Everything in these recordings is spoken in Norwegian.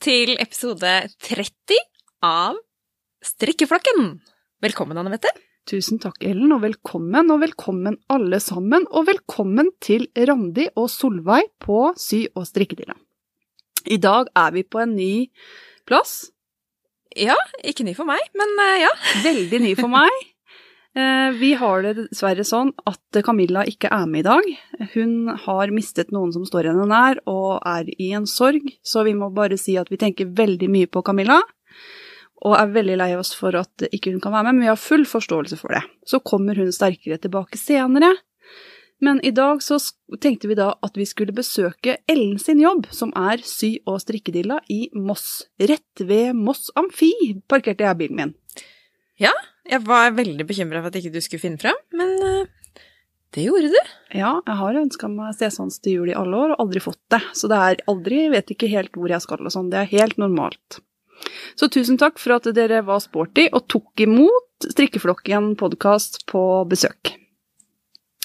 Til episode 30 av Strikkeflokken. Velkommen, Anne Mette. Tusen takk, Ellen, og velkommen, og velkommen alle sammen, og velkommen til Randi og Solveig på Sy- og strikkedilla. I dag er vi på en ny plass. Ja, ikke ny for meg, men eh, ja. Veldig ny for meg. Eh, Vi har det dessverre sånn at Camilla ikke er med i dag. Hun har mistet noen som står henne nær, og er i en sorg, så vi må bare si at vi tenker veldig mye på Camilla. Og er veldig lei oss for at ikke hun kan være med, men vi har full forståelse for det. Så kommer hun sterkere tilbake senere. Men i dag så tenkte vi da at vi skulle besøke Ellen sin jobb, som er sy- og strikkedilla i Moss. Rett ved Moss Amfi parkerte jeg bilen min. Jeg var veldig bekymra for at ikke du skulle finne fram, men eh, det gjorde du. Ja, jeg har ønska meg stesans til jul i alle år, og aldri fått det. Så det er aldri, vet ikke helt hvor jeg skal og sånn. Det er helt normalt. Så tusen takk for at dere var sporty og tok imot Strikkeflokken podkast på besøk.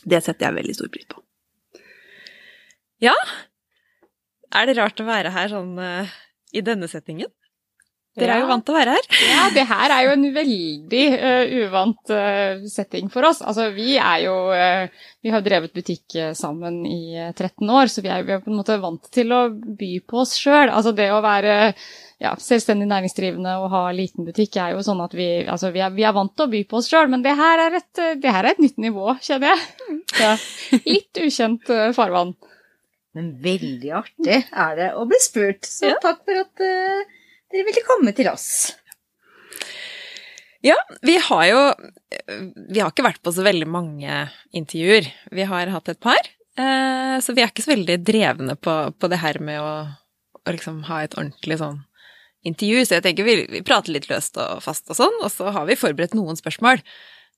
Det setter jeg veldig stor pris på. Ja. Er det rart å være her sånn eh, i denne settingen? Dere er jo vant til å være her. Ja, det her er jo en veldig uh, uvant uh, setting for oss. Altså, vi er jo uh, Vi har drevet butikk sammen i eh, 13 år, så vi er, vi er på en måte vant til å by på oss sjøl. Altså, det å være ja, selvstendig næringsdrivende og ha liten butikk er jo sånn at vi, altså, vi, er, vi er vant til å by på oss sjøl, men det her, er et, det her er et nytt nivå, kjenner jeg. Ja, litt ukjent farvann. Men veldig artig er det å bli spurt. Så Ja. takk for at dere ville komme til oss. Ja, vi har jo Vi har ikke vært på så veldig mange intervjuer. Vi har hatt et par. eh, Så vi er ikke så veldig drevne på, på det her med å, å liksom ha et ordentlig sånn intervju. Så jeg tenker vi, vi prater litt løst og fast og sånn, og så har vi forberedt noen spørsmål.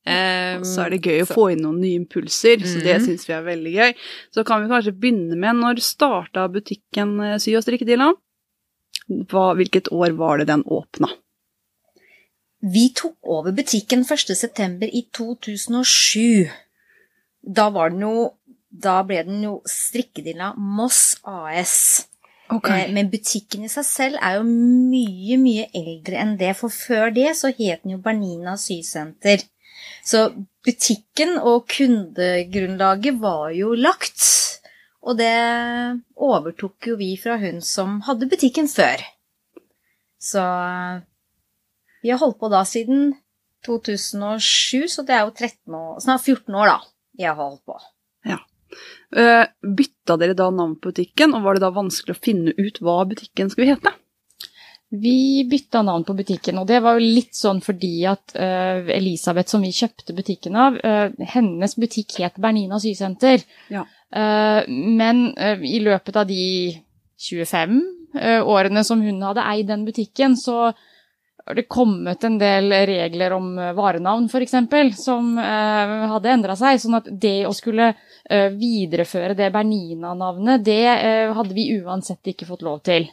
Um, så er det gøy å så- få inn noen nye impulser, så det mm. syns vi er veldig gøy. Så kan vi kanskje begynne med når starta butikken eh, Sy og strikkedilla? Hva, hvilket år var det den åpna? Vi tok over butikken 1.9. i 2007. Da var den jo Da ble den jo Strikkedilla Moss AS. Okay. Men butikken i seg selv er jo mye, mye eldre enn det, for før det så het den jo Bernina Sysenter. Så butikken og kundegrunnlaget var jo lagt, og det overtok jo vi fra hun som hadde butikken før. Så vi har holdt på da siden 2007, så det er jo 13 år, snart 14 år da jeg har holdt på. Ja. Bytta dere da navn på butikken, og var det da vanskelig å finne ut hva butikken skulle hete? Vi bytta navn på butikken, og det var jo litt sånn fordi at uh, Elisabeth, som vi kjøpte butikken av, uh, hennes butikk het Bernina Sysenter. Ja. Uh, men i løpet av de 25 eh, årene som hun hadde eid den butikken, så har det kommet en del regler om varenavn, f.eks., som hadde endra seg. Sånn at det å skulle videreføre det Bernina-navnet, det hadde vi uansett ikke fått lov til.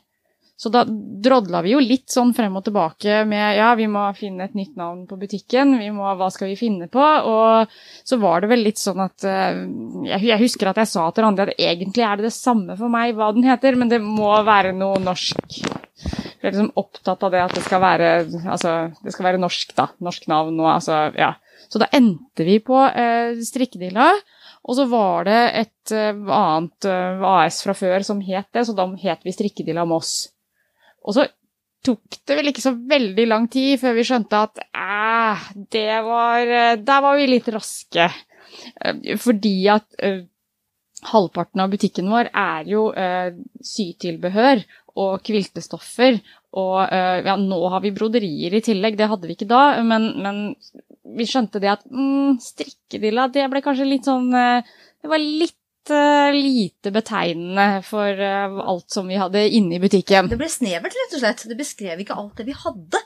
Så da drodla vi jo litt sånn frem og tilbake med ja, vi må finne et nytt navn på butikken, vi må, hva skal vi finne på? Og så var det vel litt sånn at eh, jeg, husker at jeg sa til Randi at egentlig er det det samme for meg hva den heter, men det må være noe norsk. Jeg er liksom opptatt av det at det skal være, altså, det skal være norsk, da. Norsk navn og altså, ja. Så da endte vi på eh, Strikkedilla. Og så var det et eh, annet eh, AS fra før som het det, så da het vi Strikkedilla Moss. Og så tok det vel ikke så veldig lang tid før vi skjønte at eh, det var eh, Der var vi litt raske. Eh, Fordi at eh, halvparten av butikken vår er jo eh, sytilbehør og kviltestoffer. Og ja, nå har vi broderier i tillegg, det hadde vi ikke da. Men, men vi skjønte det at mm, strikkedilla, det ble kanskje litt sånn Det var litt lite betegnende for eh, alt som vi hadde inne i butikken. Det ble snevert, rett og slett. Det beskrev ikke alt det vi hadde.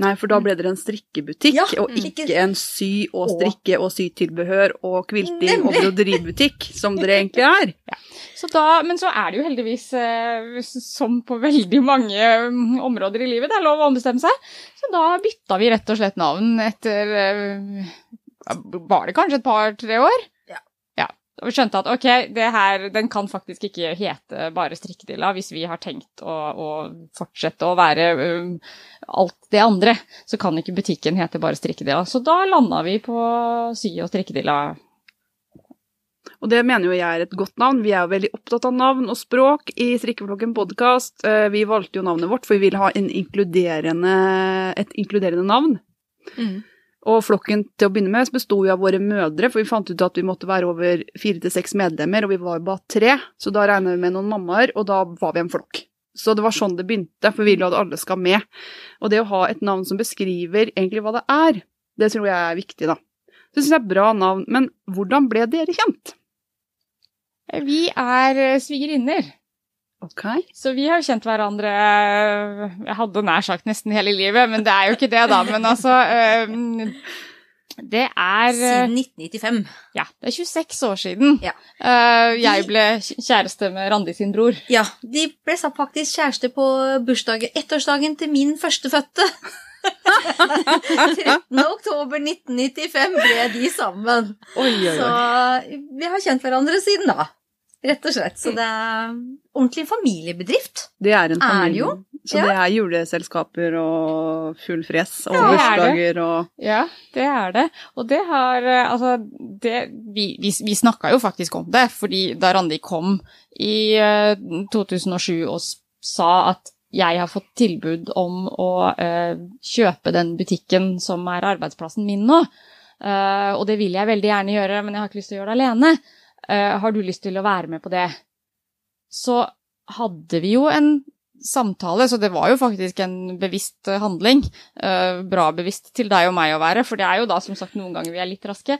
Nei, for da ble dere en strikkebutikk, Ja, og ikke en sy- og strikke- og sytilbehør og kvilting og brodeributikk, som dere egentlig er. Så da, men så er det jo heldigvis, eh, som på veldig mange mm, områder i livet, det er lov å ombestemme seg. Så da bytta vi rett og slett navn etter eh, Var det kanskje et par-tre år? Og vi skjønte at ok, det her, den kan faktisk ikke hete bare strikkedilla hvis vi har tenkt å, å fortsette å være um, alt det andre. Så kan ikke butikken hete bare strikkedilla. Så da landa vi på sy og strikkedilla. Og det mener jo jeg er et godt navn. Vi er jo veldig opptatt av navn og språk i Strikkeflokken podkast. Vi valgte jo navnet vårt, for vi vil ha inkluderende, et inkluderende navn. Mm. Og flokken til å begynne med besto jo av våre mødre, for vi fant ut at vi måtte være over fire til seks medlemmer, og vi var bare tre. Så da regna vi med noen mammaer, og da var vi en flokk. Så det var sånn det begynte, for vi vil jo at alle skal med. Og det å ha et navn som beskriver egentlig hva det er, det tror jeg er viktig, da. Så syns jeg er bra navn. Men hvordan ble dere kjent? Vi er eh, svigerinner. Ok. Så vi har kjent hverandre Jeg hadde nær sagt nesten hele livet, men det er jo ikke det, da. Men altså øh, Det er Siden 1995. Ja, det er 26 år siden. Ja. Jeg ble kjæreste med Randi sin bror. Ja, de ble faktisk kjæreste på bursdagen, ettårsdagen til min førstefødte. 13. oktober 1995 ble de sammen. Oi, oi, Så vi har kjent hverandre siden da. Rett og slett. Så det er ordentlig familiebedrift. Det er en Er familie. jo. Så Ja. det er juleselskaper og full fres og Ja, det er det. bursdager og Ja, det er det. Og det har eh, Altså, det Vi, vi, vi snakka jo faktisk om det, fordi da Randi kom i eh, 2007 og sa at jeg har fått tilbud om å uh, kjøpe den butikken som er arbeidsplassen min nå. Uh, og det vil jeg veldig gjerne gjøre, men jeg har ikke lyst til å gjøre det alene. Eh, har du lyst til å være med på det? Så hadde vi jo en samtale, så det var jo faktisk en bevisst eh, handling. Eh, bra bevisst til deg og meg å være, for det er jo da som sagt noen ganger vi er litt raske.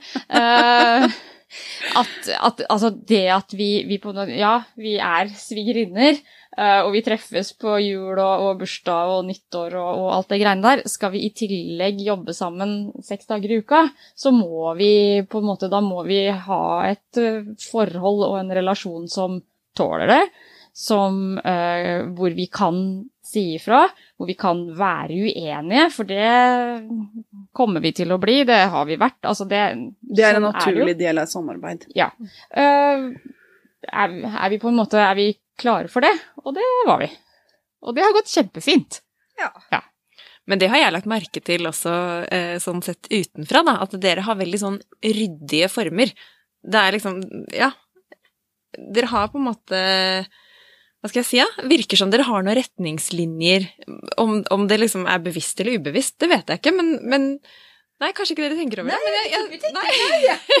At, at, altså det at vi, vi på Ja, vi er svigerinner, eh, og vi treffes på jul og, og bursdag og nyttår og, og alt det greiene der. Skal vi i tillegg jobbe sammen seks dager i uka, så må vi på en måte Da må vi ha et eh, forhold og en relasjon som tåler det. Som, uh, hvor vi kan si ifra, hvor vi kan være uenige, for det kommer vi til å bli. Det har vi vært. Altså det, Det er en naturlig er del av et samarbeid. Uh, er, er vi på en måte er vi klare for det? Og det var vi. Og det har gått kjempefint. Ja. Men det har jeg lagt merke til også eh, sånn sett utenfra, da, at dere har veldig sånn ryddige former. Det er liksom Ja. Dere har på en måte Hva skal jeg si, ja? Virker som dere har noen retningslinjer. Om, om det liksom er bevisst eller ubevisst, det vet jeg ikke, men, men Nei, kanskje ikke dere tenker over det. Men jeg, jeg, tenker nei,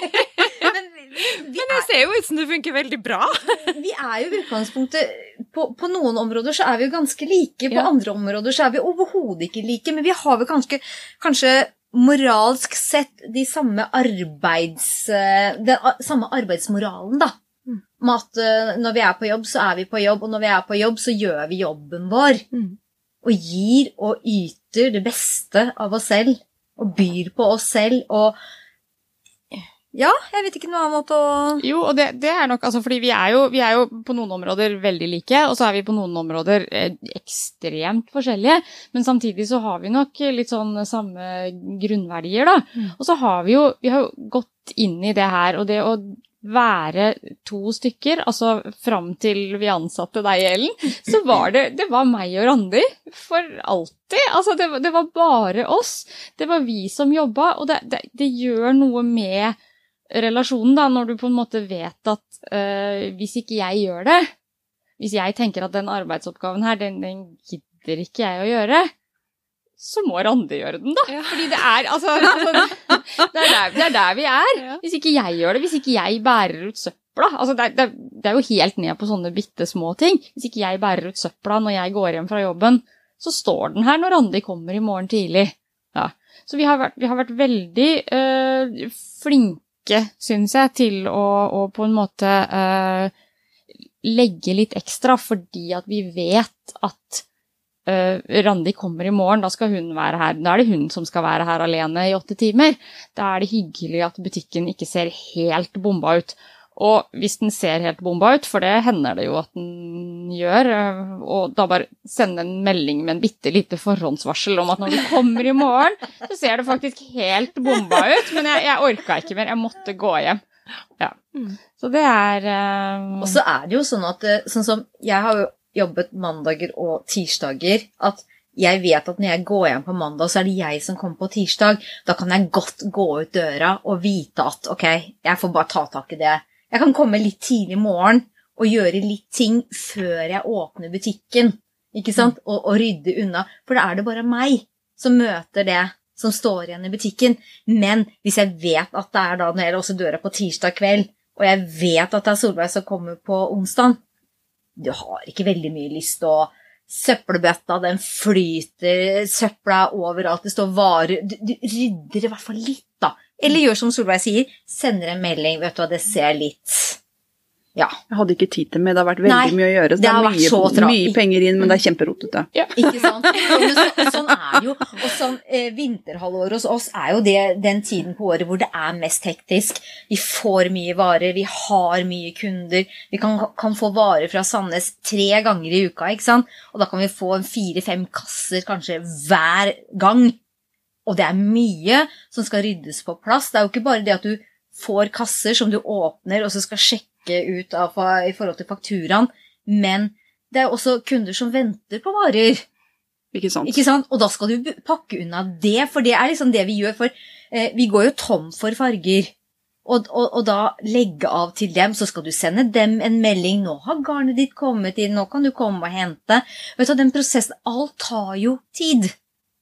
Men vi, vi, men det ser jo ut som det funker veldig bra. vi er jo i utgangspunktet på, på noen områder så er vi jo ganske like, på Ja. andre områder så er vi overhodet ikke like, men vi har vel kanskje, kanskje moralsk sett de samme arbeids... eh, Den samme arbeidsmoralen, da. Med at eh, når vi er på jobb, så er vi på jobb, og når vi er på jobb, så gjør vi jobben vår. Mm. Og gir og yter det beste av oss selv. Og byr på oss selv og Ja, jeg vet ikke noen annen måte å Jo, og det, det er nok altså fordi vi er, jo, vi er jo på noen områder veldig like, og så er vi på noen områder eh, ekstremt forskjellige. Men samtidig så har vi nok litt sånn samme grunnverdier, da. Mm. Og så har vi jo vi har jo gått inn i det her, og det å være to stykker, altså fram til vi ansatte deg, Ellen, så var det, det var meg og Randi for alltid. Altså det, det var bare oss. Det var vi som jobba, og det, det, det gjør noe med relasjonen, da, når du på en måte vet at eh, hvis ikke jeg gjør det, hvis jeg tenker at den arbeidsoppgaven her, den, den gidder ikke jeg å gjøre, så må Randi gjøre den, da. Ja. Fordi det er altså, altså det, er der, det er der vi er. Ja. Hvis ikke jeg gjør det, hvis ikke jeg bærer ut søpla altså det, er- det, er- jo helt ned på sånne bitte små ting. Hvis ikke jeg bærer ut søpla når jeg går hjem fra jobben, så står den her når Randi kommer i morgen tidlig. Ja. Så vi har vært, vi har vært veldig øh, flinke, syns jeg, til å, å på en måte øh, legge litt ekstra, fordi at vi vet at Randi kommer i morgen, da skal hun være her. Da er det hun som skal være her alene i åtte timer. Da er det hyggelig at butikken ikke ser helt bomba ut. Og hvis den ser helt bomba ut, for det hender det jo at den gjør, øh, og da bare sende en melding med en bitte lite forhåndsvarsel om at når du kommer i morgen, så ser det faktisk helt bomba ut. Men jeg, jeg orka ikke mer, jeg måtte gå hjem. Ja. Mm. Så det er um... Og så er det jo sånn at eh, sånn som Jeg har jo jobbet mandager og tirsdager. At jeg vet at når jeg går hjem på mandag, så er det jeg som kommer på tirsdag. Da kan jeg godt gå ut døra og vite at ok, jeg får bare ta tak i det. Jeg kan komme litt tidlig i morgen og gjøre litt ting før jeg åpner butikken. Ikke sant? Og, og rydde unna. For da er det bare meg som møter det som står igjen i butikken. Men hvis jeg vet at det er da når jeg låser døra på tirsdag kveld, og jeg vet at det er Solveig som kommer på onsdag, du har ikke veldig mye lyst til å Søppelbøtta, den flyter, søpla er overalt, det står varer. Du, du rydder i hvert fall litt, da. Eller gjør som Solveig sier, sender en melding, vet du hva, det ser litt Ja. Jeg hadde ikke tid til mer, det har vært veldig Nei, mye å gjøre. Så det har mye, vært så mye, penger inn, men det er kjemperotete. Ikke sant? Så, sånn er det jo. Og sånn eh, vinterhalvåret hos oss er jo det den tiden på året hvor det er mest hektisk. Vi får mye varer, vi har mye kunder. Vi kan, kan få varer fra Sandnes tre ganger i uka, ikke sant? Og da kan vi få fire-fem kasser kanskje hver gang. Og det er mye som skal ryddes på plass. Det er jo ikke bare det at du får kasser som du åpner og så skal sjekke ut av, i forhold til fakturaen, men det er også kunder som venter på varer. Ikke sant? Ikke sant? Og da skal du pakke unna det, for det er liksom det vi gjør. For eh, vi går jo tom for farger. Og, og, og da legge av til dem, så skal du sende dem en melding. 'Nå har garnet ditt kommet inn, nå kan du komme og hente.' Vet du, Den prosessen Alt tar jo tid.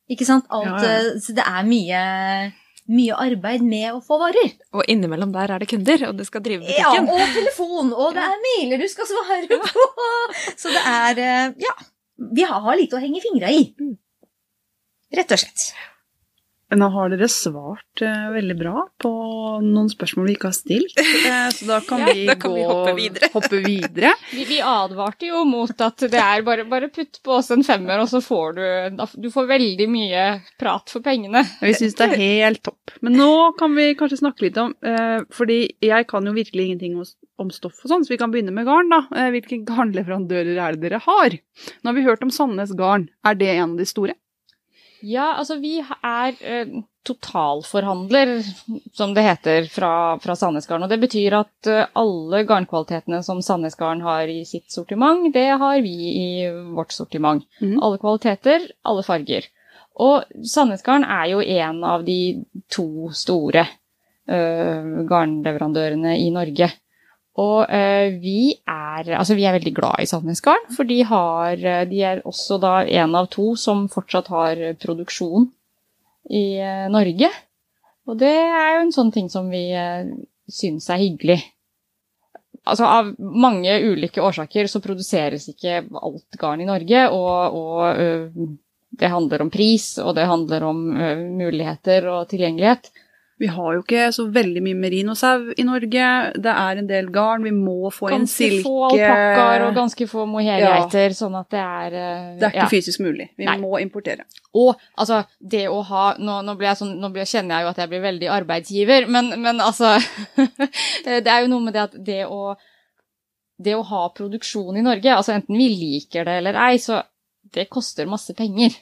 Ikke sant? Alt, Ja, ja. eh, Så det er mye, mye arbeid med å få varer. Og innimellom der er det kunder, og du skal drive Ja, og telefon, og det er mailer du skal svare på. Så det er eh, Ja. Vi har litt å henge fingra i. Rett og slett. Nå har dere svart uh, veldig bra på noen spørsmål vi ikke har stilt, uh, så da kan Ja, vi da kan gå vi hoppe videre. hoppe videre. Vi, vi advarte jo mot at det er bare, bare putt på oss en femmer, og så får du da- Du får veldig mye prat for pengene. Vi syns det er helt topp. Men nå kan vi kanskje snakke litt om uh, Fordi jeg kan jo virkelig ingenting om, om stoff og sånn, så vi kan begynne med garn, da. Hvilke garnleverandører er det dere har? Nå har vi hørt om Sandnes Garn. Er det en av de store? Ja, altså vi er eh, totalforhandler, som det heter, fra, fra Sandnesgarden. Og det betyr at eh, alle garnkvalitetene som Sandnesgarden har i sitt sortiment, det har vi i vårt sortiment. Mhm. Alle kvaliteter, alle farger. Og Sandnesgarden er jo en av de to store eh, garnleverandørene i Norge. Og eh, vi er altså vi er veldig glad i Sandnesgarden, for de, har, eh, de er også da en av to som fortsatt har produksjon i eh, Norge. Og det er jo en sånn ting som vi eh, syns er hyggelig. Altså Av mange ulike årsaker så produseres ikke alt garn i Norge, og, og ø, det handler om pris, og det handler om ø, muligheter og tilgjengelighet. Vi har jo ikke så veldig mye merinosau i Norge. Det er en del garn. Vi må få inn Ganske få alpakkaer og ganske få mohairgeiter, sånn at det er øh, Det er ikke ja. fysisk mulig. Vi Nei. må importere. Og altså, det å ha Nå, nå, blir jeg sånn, nå blir, kjenner jeg jo at jeg blir veldig arbeidsgiver, men, men altså Det er jo noe med det at det å Det å ha produksjon i Norge, altså enten vi liker det eller ei, så det koster masse penger.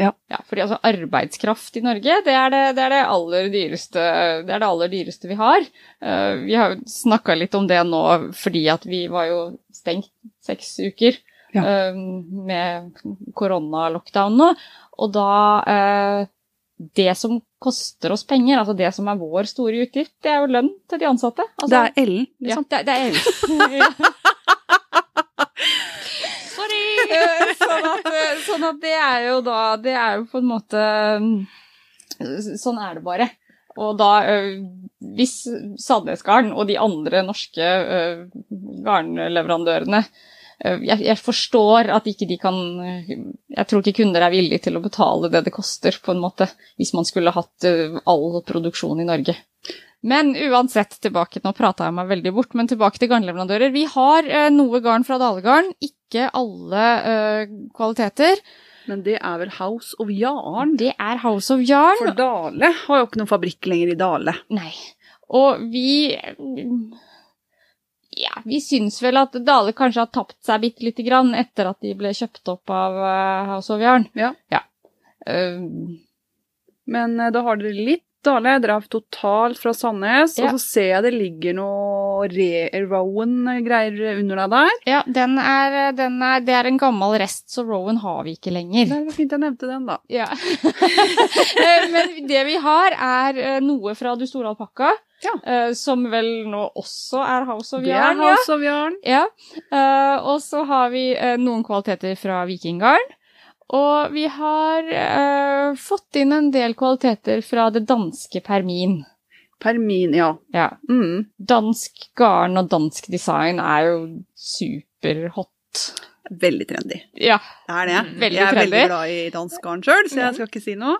Ja. fordi altså arbeidskraft i Norge, det er det, det, er det, aller, dyreste, det er det aller dyreste vi har. Uh, vi har snakka litt om det nå fordi at vi var jo stengt seks uker Ja. uh, med koronalockdown nå. Og da uh, Det som koster oss penger, altså det som er vår store utgift, det er jo lønn til de ansatte. Altså, det er Ellen, ja, liksom. det, det er ja. Eh, Sånn at, eh, sånn at det er jo da Det er jo på en måte mm, Sånn er det bare. Og da, eh, hvis Sandnesgarden og de andre norske eh, garnleverandørene eh, jeg, jeg forstår at ikke de kan eh, Jeg tror ikke kunder er villige til å betale det det koster, på en måte, hvis man skulle hatt eh, all produksjon i Norge. Men uansett, tilbake, nå prata jeg meg veldig bort, men tilbake til garnleverandører. Vi har eh, noe garn fra Dalegarn, ikke alle eh, kvaliteter. Men det er vel House of Yarn? Det er House of Yarn. For Dale har jo ikke noen fabrikk lenger i Dale. Nei. Og vi Ja, vi syns vel at Dale kanskje har tapt seg bitte lite grann etter at de ble kjøpt opp av eh, House of Yarn. Ja. ja. Uh, Men eh, da har dere litt Dale, dere er totalt fra Sandnes, Ja. og så ser jeg det ligger noe Rowan-greier under deg der. Ja, den er, den er, det er en gammel rest, så Rowan har vi ikke lenger. Det var fint jeg nevnte den, da. Ja. Eh, Men det vi har, er eh, noe fra Du store alpakka, Ja. Uh, som vel nå også er House of Det er Yarn. Ja. House of Yarn. Ja. Uh, og så har vi uh, noen kvaliteter fra Vikinggarn. Og vi har eh, fått inn en del kvaliteter fra det danske Permin. Permin, ja. Ja. Mm. Dansk garn og dansk design er jo superhot. Veldig trendy. Ja. Det er det. Mm, veldig jeg er veldig glad i dansk garn sjøl, så jeg skal ikke si noe.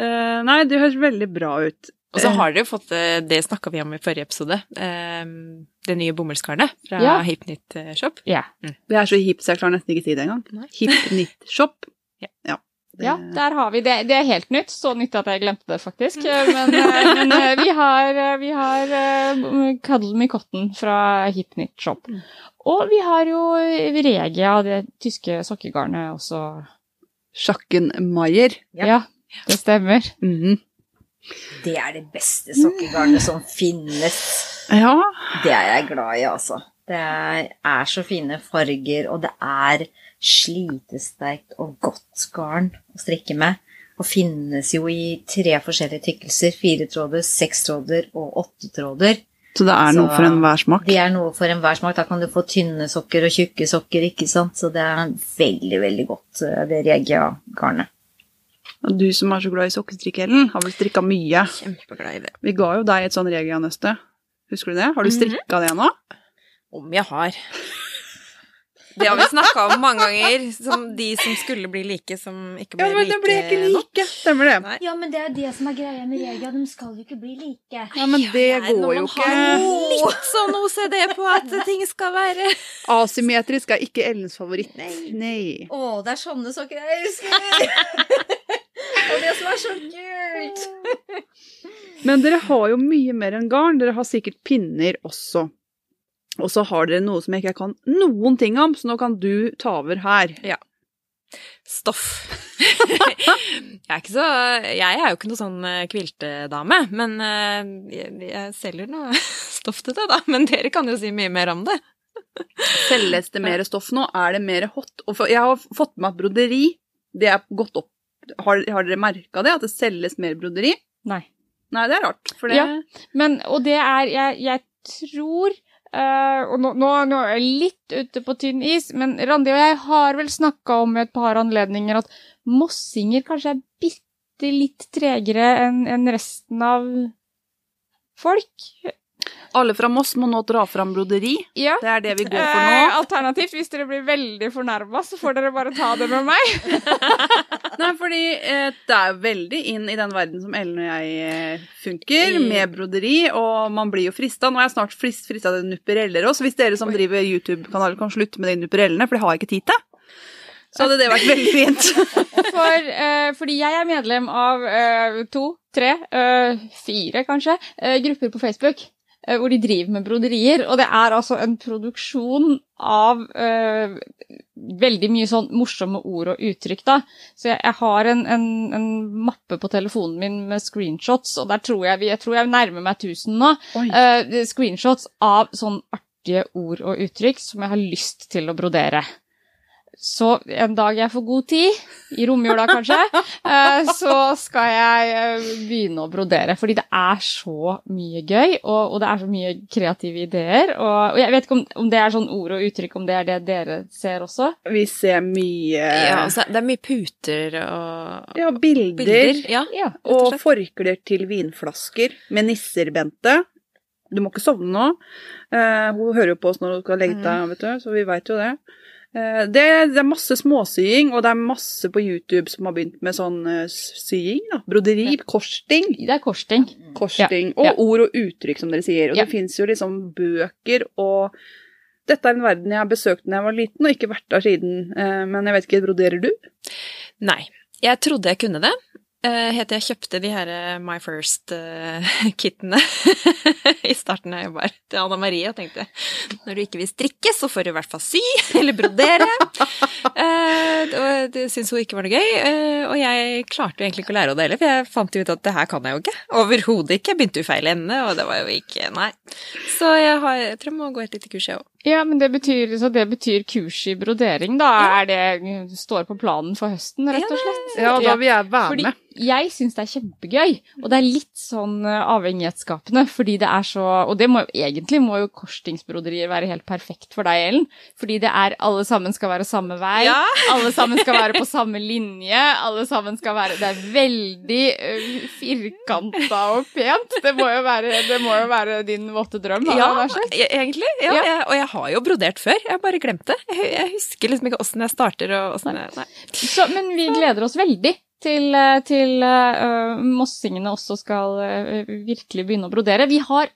Uh, nei, det høres veldig bra ut. Og så har dere fått eh, Det snakka vi om i forrige episode. eh, Det nye bomullsgarnet fra Ja. Hipnit Shop. Ja. Det er så hipt, så jeg klarer nesten ikke si det engang. Hipnit Shop. Ja. ja. Det- Ja, der har vi det. Det er helt nytt. Så nytt at jeg glemte det, faktisk. Men, eh, men eh, vi har, eh, vi har eh, Cuddle Me Cotton fra Hipnit Shop. Og vi har jo Regia, det tyske sokkegarnet, også. Schackenmeier. Ja. Ja, det stemmer. Mhm. Det er det beste sokkegarnet som finnes. Ja. Det er jeg glad i, altså. Det er, så fine farger, og det er slitesterkt og godt garn å strikke med. Og finnes jo i tre forskjellige tykkelser. Fire tråder, seks tråder og åtte tråder. Så det er noe Så- for enhver smak. Det er noe for enhver smak. Da kan du få tynne sokker og tjukke sokker, ikke sant. Så det er veldig, veldig godt, eh, det Regia-garnet. Og du som er så glad i sokkestrikk, Ellen, har vel strikka mye. Kjempeglad i det. Vi ga jo deg et sånn Regia-nøste. Husker du det? Har du strikka det nå? Om jeg har. Det har vi snakka om mange ganger, som de som skulle bli like, som ikke ble Ja, men like, ble ikke like. Stemmer det. Nei. Ja, men det er det som er greia med Regia. De skal jo ikke bli like. Ja, men det Nei, når går jo man har litt sånn OCD på at ting skal være Asymmetrisk er ikke Ellens favoritt. Nei. Å, det er sånne sokker jeg elsker! det er det som er så kult! Men dere har jo mye mer enn garn. Dere har sikkert pinner også. Og så har dere noe som jeg ikke kan noen ting om, så nå kan du ta over her. stoff. jeg er så Jeg er jo ikke noe sånn eh, kviltedame, men eh, jeg, jeg selger noe stoff til det, da. Men dere kan jo si mye mer om det. Selges det mer stoff nå? Er det mer hot? Jeg har fått med at broderi, det er gått opp. Har, har dere merka det? At det selges mer broderi? Nei. Nei, det er rart. For det Ja. Men, og det er Jeg, jeg tror Uh, Og nå, nå, nå er jeg litt ute på tynn is, men Randi og jeg har vel snakka om i et par anledninger at mossinger kanskje er bitte litt tregere enn enn resten av folk. Alle fra Moss må nå dra fram broderi. Ja. Det er det vi går for Eh, nå. alternativt, hvis dere blir veldig fornærma, så får dere bare ta det med meg. Nei, fordi eh, det er veldig inn i den verden som Ellen og jeg eh, funker, I- med broderi, og man blir jo frista. Nå er jeg snart frist, frista til nuppereller også, så hvis dere som driver YouTube-kanaler kan slutte med de nupperellene, for det har jeg ikke tid til, så hadde det vært veldig fint. For, uh, fordi jeg er medlem av uh, to, tre, uh, fire kanskje, eh, grupper på Facebook. Eh, Hvor de driver med broderier, og det er altså en produksjon av uh, veldig mye sånn morsomme ord og uttrykk, da. Så jeg, jeg har en, en, en mappe på telefonen min med screenshots, og der tror jeg vi, jeg tror jeg nærmer meg 1000 nå. Eh, screenshots av sånn artige ord og uttrykk som jeg har lyst til å brodere. Så en dag jeg får god tid, i romjula kanskje, eh, så skal jeg eh, begynne å brodere. Fordi det er så mye gøy, og, og det er så mye kreative ideer. Og, og jeg vet ikke om, om det er sånn ord og uttrykk, om det er det dere ser også. Vi ser mye Ja, altså, det er mye puter og ja, bilder, bilder. Ja, Ja. og forklær til vinflasker med nisser, Bente. Du må ikke sovne nå. Eh, hun hører jo på oss når hun skal legge deg, vet du, så vi veit jo det. Eh, det. Det er masse småsying, og det er masse på YouTube som har begynt med sånn eh, sying. da. Broderi, korsting. Det er korsting. Korsting. Ja, ja. Og ord og uttrykk, som dere sier. Og Ja. det fins jo liksom bøker og dette er en verden jeg har besøkt da jeg var liten, og ikke vært der siden. Eh, Men jeg vet ikke, broderer du? Nei. Jeg trodde jeg kunne det. Eh, Helt jeg kjøpte de her eh, My First-kittene i starten jeg jobba til Anna Marie og tenkte når du ikke vil strikke, så får du i hvert fall sy eller brodere. Eh, det syntes hun ikke var noe gøy. eh, Og jeg klarte jo egentlig ikke å lære henne det heller, for jeg fant jo ut at det her kan jeg jo ikke. Overhodet ikke. Jeg begynte jo feil ende, og det var jo ikke Nei. Så jeg, har, jeg tror jeg må gå et lite kurs, jeg òg. Ja, men det betyr, så det betyr kurs i brodering, da? Er det står på planen for høsten, rett og slett? Ja, da vil jeg være Fordi med. jeg syns det er kjempegøy, og det er litt sånn eh, avhengighetsskapende, fordi det er så Og det må jo egentlig må jo korsstingsbroderier være helt perfekt for deg, Ellen. Fordi det er alle sammen skal være samme vei, Ja. alle sammen skal være på samme linje, alle sammen skal være Det er veldig uh, firkanta og pent. Det må jo være, det må jo være din våte drøm. har Ja, jeg egentlig. Ja, Ja. Jeg, og jeg har jo brodert før, jeg bare glemte. Jeg, jeg husker liksom ikke åssen jeg starter og åssen jeg Nei. Så, men vi gleder oss veldig til, eh, til uh, mossingene også skal uh, virkelig begynne å brodere. Vi har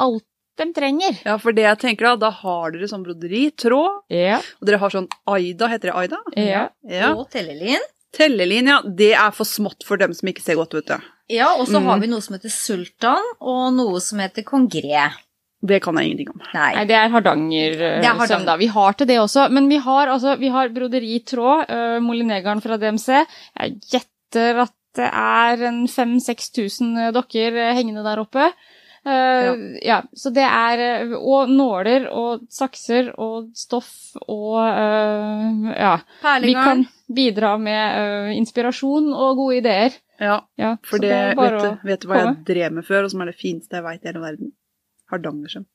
alt de trenger. Ja, for det jeg tenker da, da har dere sånn broderitråd, Ja. og dere har sånn Aida, heter det Aida? Ja. Ja. Og tellelin. Tellelin, ja. det er for smått for dem som ikke ser godt, vet du. Ja, og så Mm. har vi noe som heter sultan, og noe som heter kongré. Det kan jeg ingenting om. Nei, Nei. det er Hardanger-søm, er Hardanger. da. Vi har til det også. Men vi har, altså, vi har broderitråd, uh, Molinegarden fra DMC. Jeg gjetter at det er en 5000-6000 dokker eh, hengende der oppe. Uh, ja. så det er eh, Og nåler og sakser og stoff og uh, Ja. Vi kan bidra med eh, inspirasjon og gode ideer. Ja, Ja, for det, vet, vet du hva jeg komme. drev med før, og som er det fineste jeg veit i hele verden? Hardangersøm.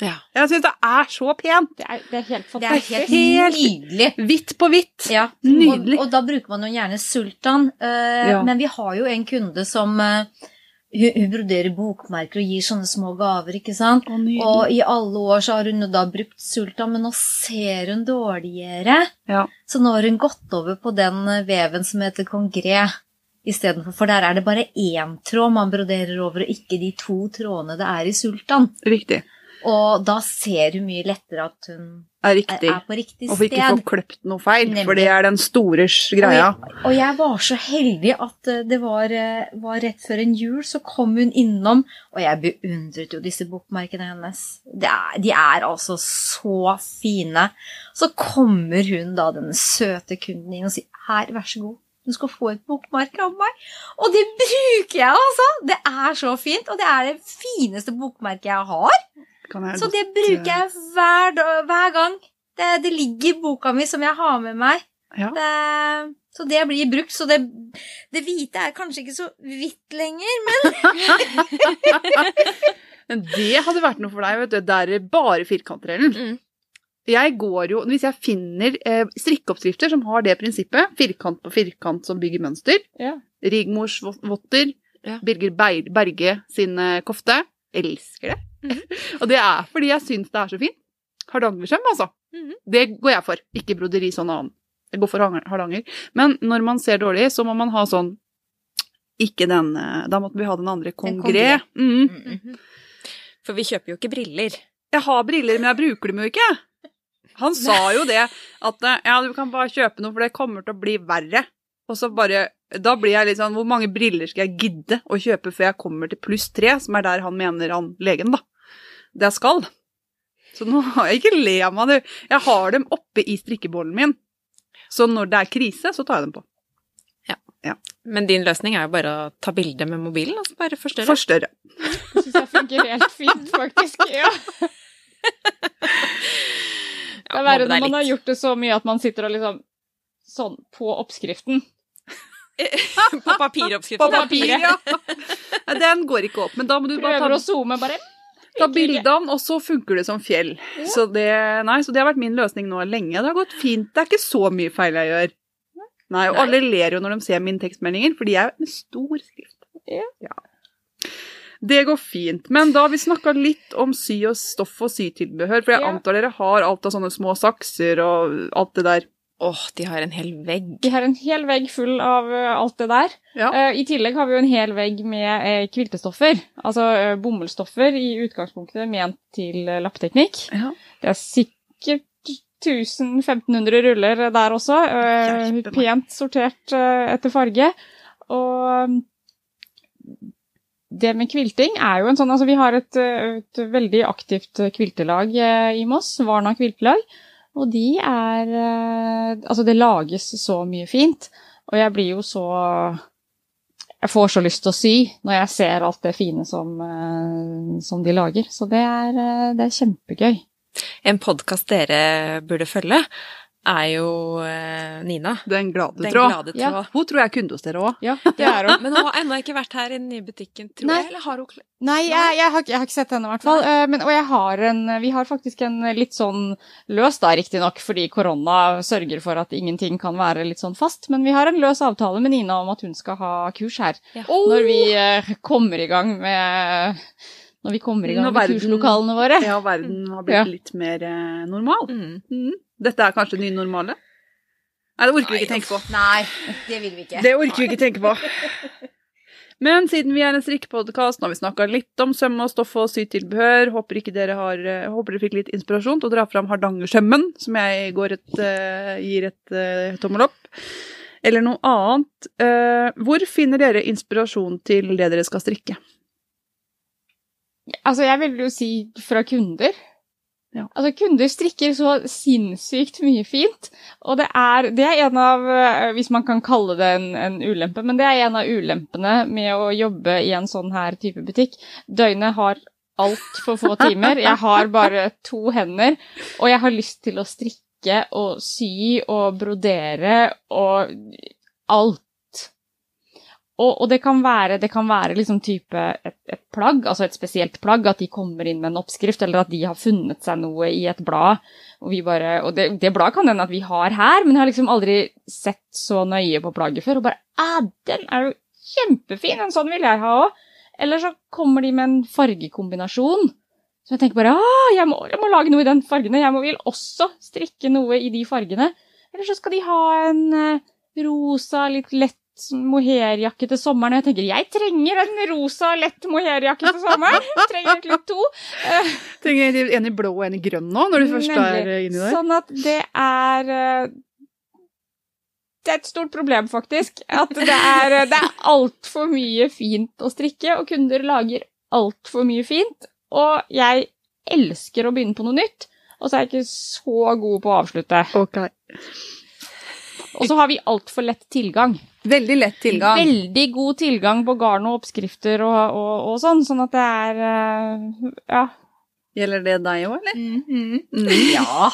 Ja. Jeg syns det er så pent! Det er, det er helt Det er helt nydelig. Hvitt på hvitt. Ja, Nydelig. Og, og da bruker man jo gjerne sultan. Uh, Ja. Men vi har jo en kunde som uh, hun, hun broderer bokmerker og gir sånne små gaver, ikke sant? Å. Og i alle år så har hun da brukt sultan, men nå ser hun dårligere. Ja. Så nå har hun gått over på den veven som heter kongré istedenfor. For der er det bare én tråd man broderer over, og ikke de to trådene det er i sultan. Riktig. Og da ser hun mye lettere at hun Er er, riktig. er på riktig Og for ikke få kløpt noe feil, Nemlig. for det er den store greia. Og jeg, og jeg var så heldig at eh, det var, eh, var rett før en jul, så kom hun innom, og jeg beundret jo disse bokmerkene hennes. Er, de er altså så fine. Så kommer hun da, denne søte kunden inn og sier her, vær så god. Du skal få et bokmerke av meg. Og det bruker jeg, altså! Det er så fint, og det er det fineste bokmerket jeg har. Jeg Så det bruker jeg hver, dag- hver gang. Det, det ligger i boka mi som jeg har med meg. Ja. Det, så det blir brukt. Så det, det hvite er kanskje ikke så hvitt lenger, men Men det hadde vært noe for deg, vet du. Der er bare firkanter, Ellen. Mm. Jeg går jo, Hvis jeg finner eh, strikkeoppskrifter som har det prinsippet, firkant på firkant som bygger mønster, Ja. Rigmors votter, Ja. Birger Berge sin eh, kofte, elsker det. Mhm. Og det er fordi jeg syns det er så fint. Hardangersøm, altså. Mhm. Det går jeg for. Ikke broderi sånn annen. Jeg går for Hardanger-. Men når man ser dårlig, så må man ha sånn Ikke den eh, Da måtte vi ha den andre. kongre. Kongré. Mhm. For vi kjøper jo ikke briller. Jeg har briller, men jeg bruker dem jo ikke. Han sa jo det, at eh, ja, du kan bare kjøpe noe, for det kommer til å bli verre. Og så bare Da blir jeg litt sånn Hvor mange briller skal jeg gidde å kjøpe før jeg kommer til pluss tre, som er der han mener han legen, da. Det jeg skal. Så nå har jeg ikke le av meg. du. Jeg har dem oppe i strikkebollen min. Så når det er krise, så tar jeg dem på. Ja. Men din løsning er jo bare å ta bilde med mobilen, og så bare forstørre. Forstørre. Det syns jeg funker helt fint, faktisk. Ja. Det er verre når man har gjort det så mye at man sitter og liksom Sånn på oppskriften. På papiroppskriften. På papiret, papir, ja. Den går ikke opp, men da må du bare Prøver ta å zoome, bare Ta bildene, og så funker det som fjell. Så, det, nei, så det har vært min løsning nå lenge. Det har gått fint. Det er ikke så mye feil jeg gjør. Nei, Og Nei. alle ler jo når de ser mine tekstmeldinger, for de er en stor skrift. Ja. Ja. Det går fint. Men da har vi snakka litt om sy og stoff og sytilbehør, for jeg Ja. antar dere har alt av sånne små sakser og alt det der. Åh, de har en hel vegg. De har en hel vegg full av eh, alt det der. Ja. Uh, I tillegg har vi jo en hel vegg med uh, kviltestoffer. Altså uh, bomullsstoffer i utgangspunktet ment til lappteknikk. lappeteknikk. Ja. Det er sikkert 1000-1500 ruller der også. pent sortert etter farge. Og det med kvilting er jo en sånn Altså, vi har et, et veldig aktivt kviltelag eh, i Moss, Varna kviltelag. Og de er eh, Altså, det lages så mye fint, og jeg blir jo så Jeg får så lyst til å sy når jeg ser alt det fine som, eh, som de lager. Så det er, det er kjempegøy. En podkast dere burde følge, er jo eh, Nina. Den glade Den tråd. glade Ja. tråd. Hun tror jeg er kunde hos dere òg. Ja, det er hun. Men hun har ennå ikke vært her i den nye butikken, tror Nei. jeg. Eller har hun kl- Nei, jeg, jeg, har, jeg har ikke sett henne i hvert fall. Eh, Men, og jeg har en, vi har faktisk en litt sånn løs, da riktignok, fordi korona sørger for at ingenting kan være litt sånn fast. Men vi har en løs avtale med Nina om at hun skal ha kurs her. Ja. Når vi eh, kommer i gang med Når vi kommer i gang med kurslokalene våre. Ja, verden har blitt Ja. litt mer eh, normal. Mm. Mm. Dette er kanskje det nye normale? Nei, det orker vi ikke tenke på. Nei, det vil vi ikke. Det orker vi ikke tenke på. Men siden vi er en strikkepodkast, nå har vi snakka litt om søm og stoff og sytilbehør. Håper ikke dere har eh, Håper dere fikk litt inspirasjon til å dra fram Hardangersømmen, som jeg går et, eh, gir et uh, tommel opp. Eller noe annet. Uh, hvor finner dere inspirasjon til det dere skal strikke? Altså, jeg vil jo si fra kunder. Ja. Altså, kunder strikker så sinnssykt mye fint, og det er, det er en av, eh, hvis man kan kalle det en, en ulempe, men det er en av ulempene med å jobbe i en sånn her type butikk. Døgnet har altfor få timer, jeg har bare to hender, og jeg har lyst til å strikke og sy og brodere og alt. Og, og det kan være, det kan være liksom type et, et plagg, altså et spesielt plagg, at de kommer inn med en oppskrift, eller at de har funnet seg noe i et blad. Og, bare, og det, det bladet kan hende at vi har her, men jeg har liksom aldri sett så nøye på plagget før. Og bare ah, den er jo kjempefin! En sånn vil jeg ha òg. Eller så kommer de med en fargekombinasjon. Så jeg tenker bare ah, jeg må, jeg må lage noe i den fargene. Jeg må, vil også strikke noe i de fargene. Eller så skal de ha en eh, rosa, litt lett mohairjakke til sommeren. Og jeg tenker jeg trenger en rosa, lett mohairjakke til sommeren. Jeg trenger egentlig to. Eh, Trenger en i blå og en i grønn nå, når du først Nemlig. er inni der? Sånn at det er eh, Det er et stort problem, faktisk. At det er, det er altfor mye fint å strikke, og kunder lager altfor mye fint. Og jeg elsker å begynne på noe nytt, og så er jeg ikke så god på å avslutte. Ok. Og så har vi altfor lett tilgang. Veldig lett tilgang. Veldig god tilgang på garn og oppskrifter og, og, og sånn, sånn at det er eh, Ja. Gjelder det deg òg, eller? Mm, Mm. Ja.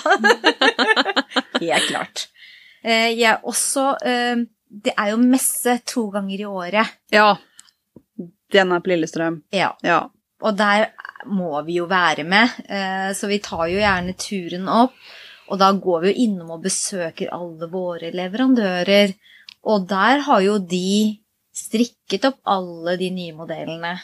Helt klart. Eh, Jeg også eh, Det er jo messe to ganger i året. Ja. Den er på Lillestrøm. Ja. Ja. Og der må vi jo være med, eh, så vi tar jo gjerne turen opp. Og da går vi jo innom og besøker alle våre leverandører. Og der har jo de strikket opp alle de nye modellene.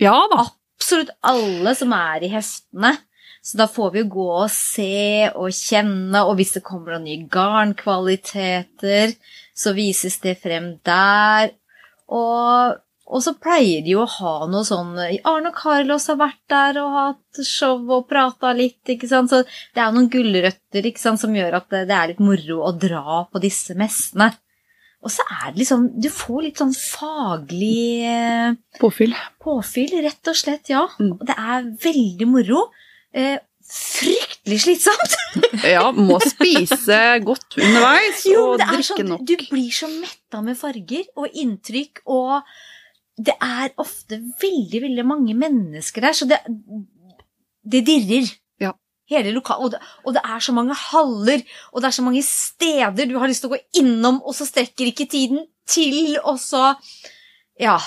Ja da. Absolutt alle som er i hestene. Så da får vi jo gå og se og kjenne, og hvis det kommer noen nye garnkvaliteter, så vises det frem der. Og, og så pleier de jo å ha noe sånn Arne og Carlos har vært der og hatt show og prata litt, ikke sant. Så det er jo noen gulrøtter ikke sant, som gjør at det, det er litt moro å dra på disse messene. Og så er det liksom Du får litt sånn faglig eh, Påfyll. Påfyll, rett og slett, ja. Mm. Og det er veldig moro. Eh, fryktelig slitsomt. Ja, må spise godt underveis Jo, og drikke sånn, nok. du blir så metta med farger og inntrykk, og det er ofte veldig, veldig mange mennesker der, så det, det dirrer. Ja. Hele lokal, og, det, og det er så mange haller, og det er så mange steder du har lyst til å gå innom, og så strekker ikke tiden til, og så Ja.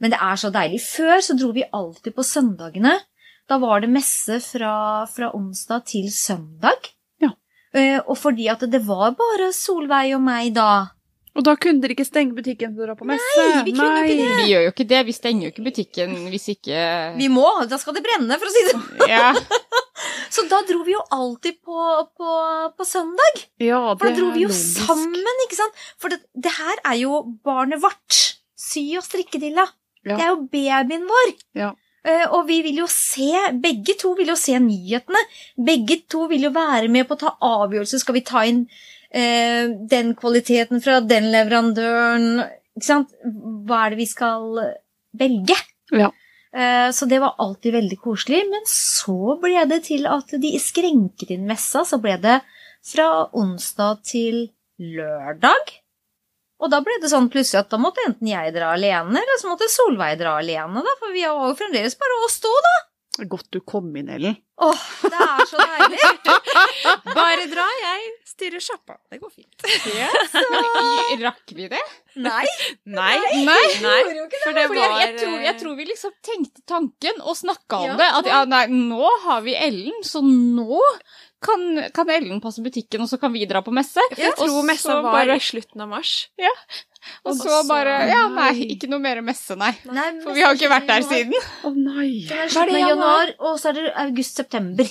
Men det er så deilig. Før så dro vi alltid på søndagene. Da var det messe fra, fra onsdag til søndag. Ja. Eh, og fordi at det var bare Solveig og meg da. Og da kunne dere ikke stenge butikken for å dra på messe. Nei, vi kunne jo ikke det. Vi gjør jo ikke det. Vi stenger jo ikke butikken hvis ikke Vi må, da skal det brenne, for å si det sånn. Ja. Så da dro vi jo alltid på, på, på søndag. Ja, For da dro er vi jo logisk. sammen, ikke sant? For det, det her er jo barnet vårt. Sy og strikkedilla. Ja. Det er jo babyen vår. Ja. Uh, og vi vil jo se, begge to vil jo se nyhetene. Begge to vil jo være med på å ta avgjørelser. Skal vi ta inn eh, den kvaliteten fra den leverandøren? Ikke sant? Hva er det vi skal velge? Ja. Eh, Så det var alltid veldig koselig. Men så ble det til at de skrenket inn messa. Så ble det fra onsdag til lørdag. Og da ble det sånn plutselig at da måtte enten jeg dra alene, eller så måtte Solveig dra alene, da, for vi har jo fremdeles bare oss to, da. Godt du kom inn, Ellen. Åh, det er så deilig. Bare dra, jeg styrer sjappa. Det går fint. Rakk vi det? Nei, Nei. Nei. Nei. det. For det For jeg, var jeg, tror, jeg tror vi liksom tenkte tanken og snakka om Ja. det. At ja, nei, nå har vi Ellen, så nå kan, kan Ellen passe butikken, og så kan vi dra på messe. Jeg tror messa var bare- i slutten av mars. Og Og så så- bare Ja, nei, ikke noe mer messe, nei. Nei, For vi har ikke vært der siden. Å nei. Det er Var det slutten av januar? og så er det august-september.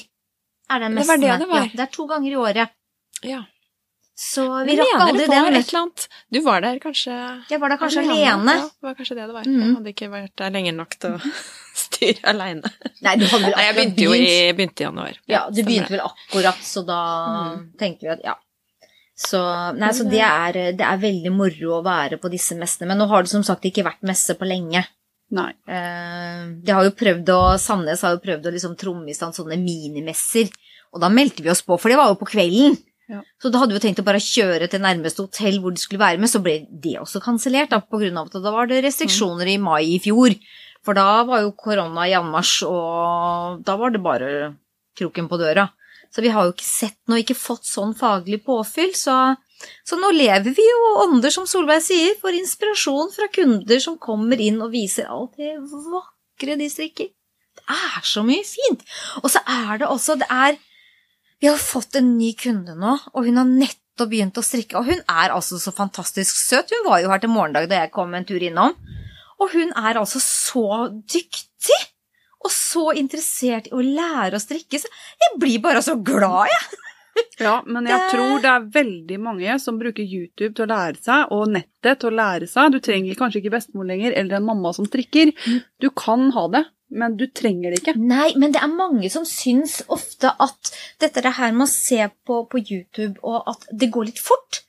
Er det Det var det det var. Ja, det er to ganger i året. Ja. Så vi rakk aldri det den. et eller annet. Du var der kanskje Jeg var der kanskje alene. Ja, det var kanskje det det var. Mm. Jeg hadde ikke vært der lenge nok til å styre aleine. Nei, du hadde vel Nei, jeg begynte jo i, begynte i januar. Ja, du begynte vel akkurat, så da Mm. tenkte vi at ja. Så, nei, så det, er, det er veldig moro å være på disse messene. Men nå har det som sagt ikke vært messe på lenge. Nei. Eh, de har jo prøvd å, Sandnes har jo prøvd å liksom tromme i stand sånne minimesser. Og da meldte vi oss på, for det var jo på kvelden. Ja. Så da hadde vi tenkt å bare kjøre til nærmeste hotell hvor de skulle være med, så ble det også kansellert, pga. på grunn av at da var det restriksjoner i mai i fjor. For da var jo korona i anmarsj, og da var det bare kroken på døra. Så vi har jo ikke sett noe, ikke fått sånn faglig påfyll, så, så nå lever vi jo ånder, som Solveig sier, for inspirasjon fra kunder som kommer inn og viser alt det vakre de strikker. Det er så mye fint! Og så er det også, det er Vi har fått en ny kunde nå, og hun har nettopp begynt å strikke, og hun er altså så fantastisk søt. Hun var jo her til morgendag da jeg kom en tur innom, og hun er altså så dyktig! Og så interessert i å lære å strikke, så jeg blir bare så glad, jeg. Ja, men jeg tror det er veldig mange som bruker YouTube til å lære seg, og nettet til å lære seg. Du trenger kanskje ikke bestemor lenger, eller en mamma som strikker. Du kan ha det, men du trenger det ikke. Nei, men det er mange som syns ofte at dette det her med å se på, på YouTube, og at det går litt fort.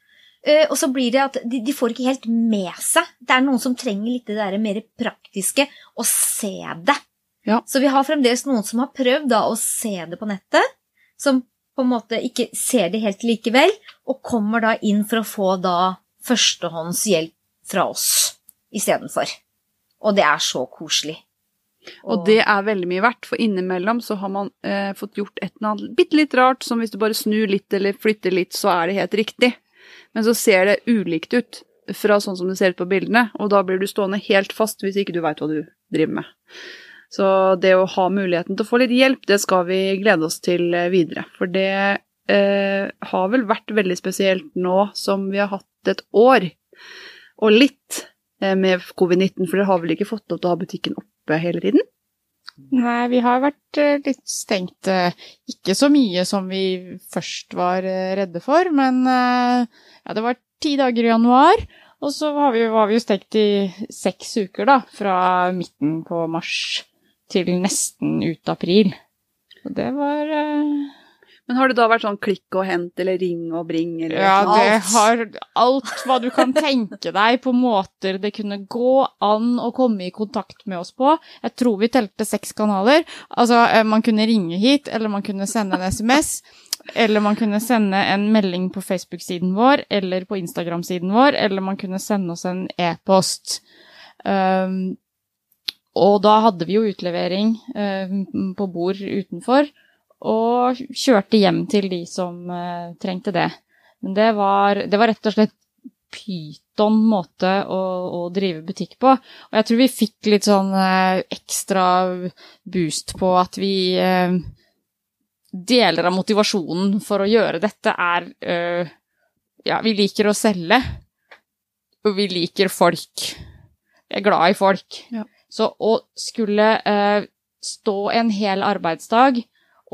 Eh, og så blir det at de, de får ikke helt med seg. Det er noen som trenger litt det der mer praktiske, å se det. Ja. Så vi har fremdeles noen som har prøvd da å se det på nettet, som på en måte ikke ser det helt likevel, og kommer da inn for å få da førstehånds hjelp fra oss istedenfor. Og det er så koselig. Og det er veldig mye verdt, for innimellom så har man eh, fått gjort et eller annet bitte litt rart, som hvis du bare snur litt eller flytter litt, så er det helt riktig. Men så ser det ulikt ut fra sånn som det ser ut på bildene, og da blir du stående helt fast hvis ikke du veit hva du driver med. Så det å ha muligheten til å få litt hjelp, det skal vi glede oss til videre. For det eh, har vel vært veldig spesielt nå som vi har hatt et år, og litt, eh, med covid-19, for dere har vel ikke fått lov til å ha butikken oppe hele tiden? Nei, vi har vært eh, litt stengt. eh, Ikke så mye som vi først var eh, redde for, men ja, det var ti dager i januar. Og så var vi, var vi jo stengt i seks uker, da, fra midten på mars til nesten ut april. Og det var Men har det da vært sånn klikk og hent eller ring og bring eller Ja, det har alt hva du kan tenke deg på måter det kunne gå an å komme i kontakt med oss på. Jeg tror vi telte seks kanaler. Altså, eh, man kunne ringe hit, eller man kunne sende en SMS. Eller man kunne sende en melding på Facebook-siden vår, eller på Instagram-siden vår, eller man kunne sende oss en e-post. Um, og da hadde vi jo utlevering um, på bord utenfor, og kjørte hjem til de som uh, trengte det. Men det var, det var rett og slett pyton måte å, å drive butikk på. Og jeg tror vi fikk litt sånn uh, ekstra boost på at vi uh, Deler av motivasjonen for å gjøre dette er Ja, vi liker å selge, og vi liker folk. Vi er glad i folk. Ja. Så å skulle stå en hel arbeidsdag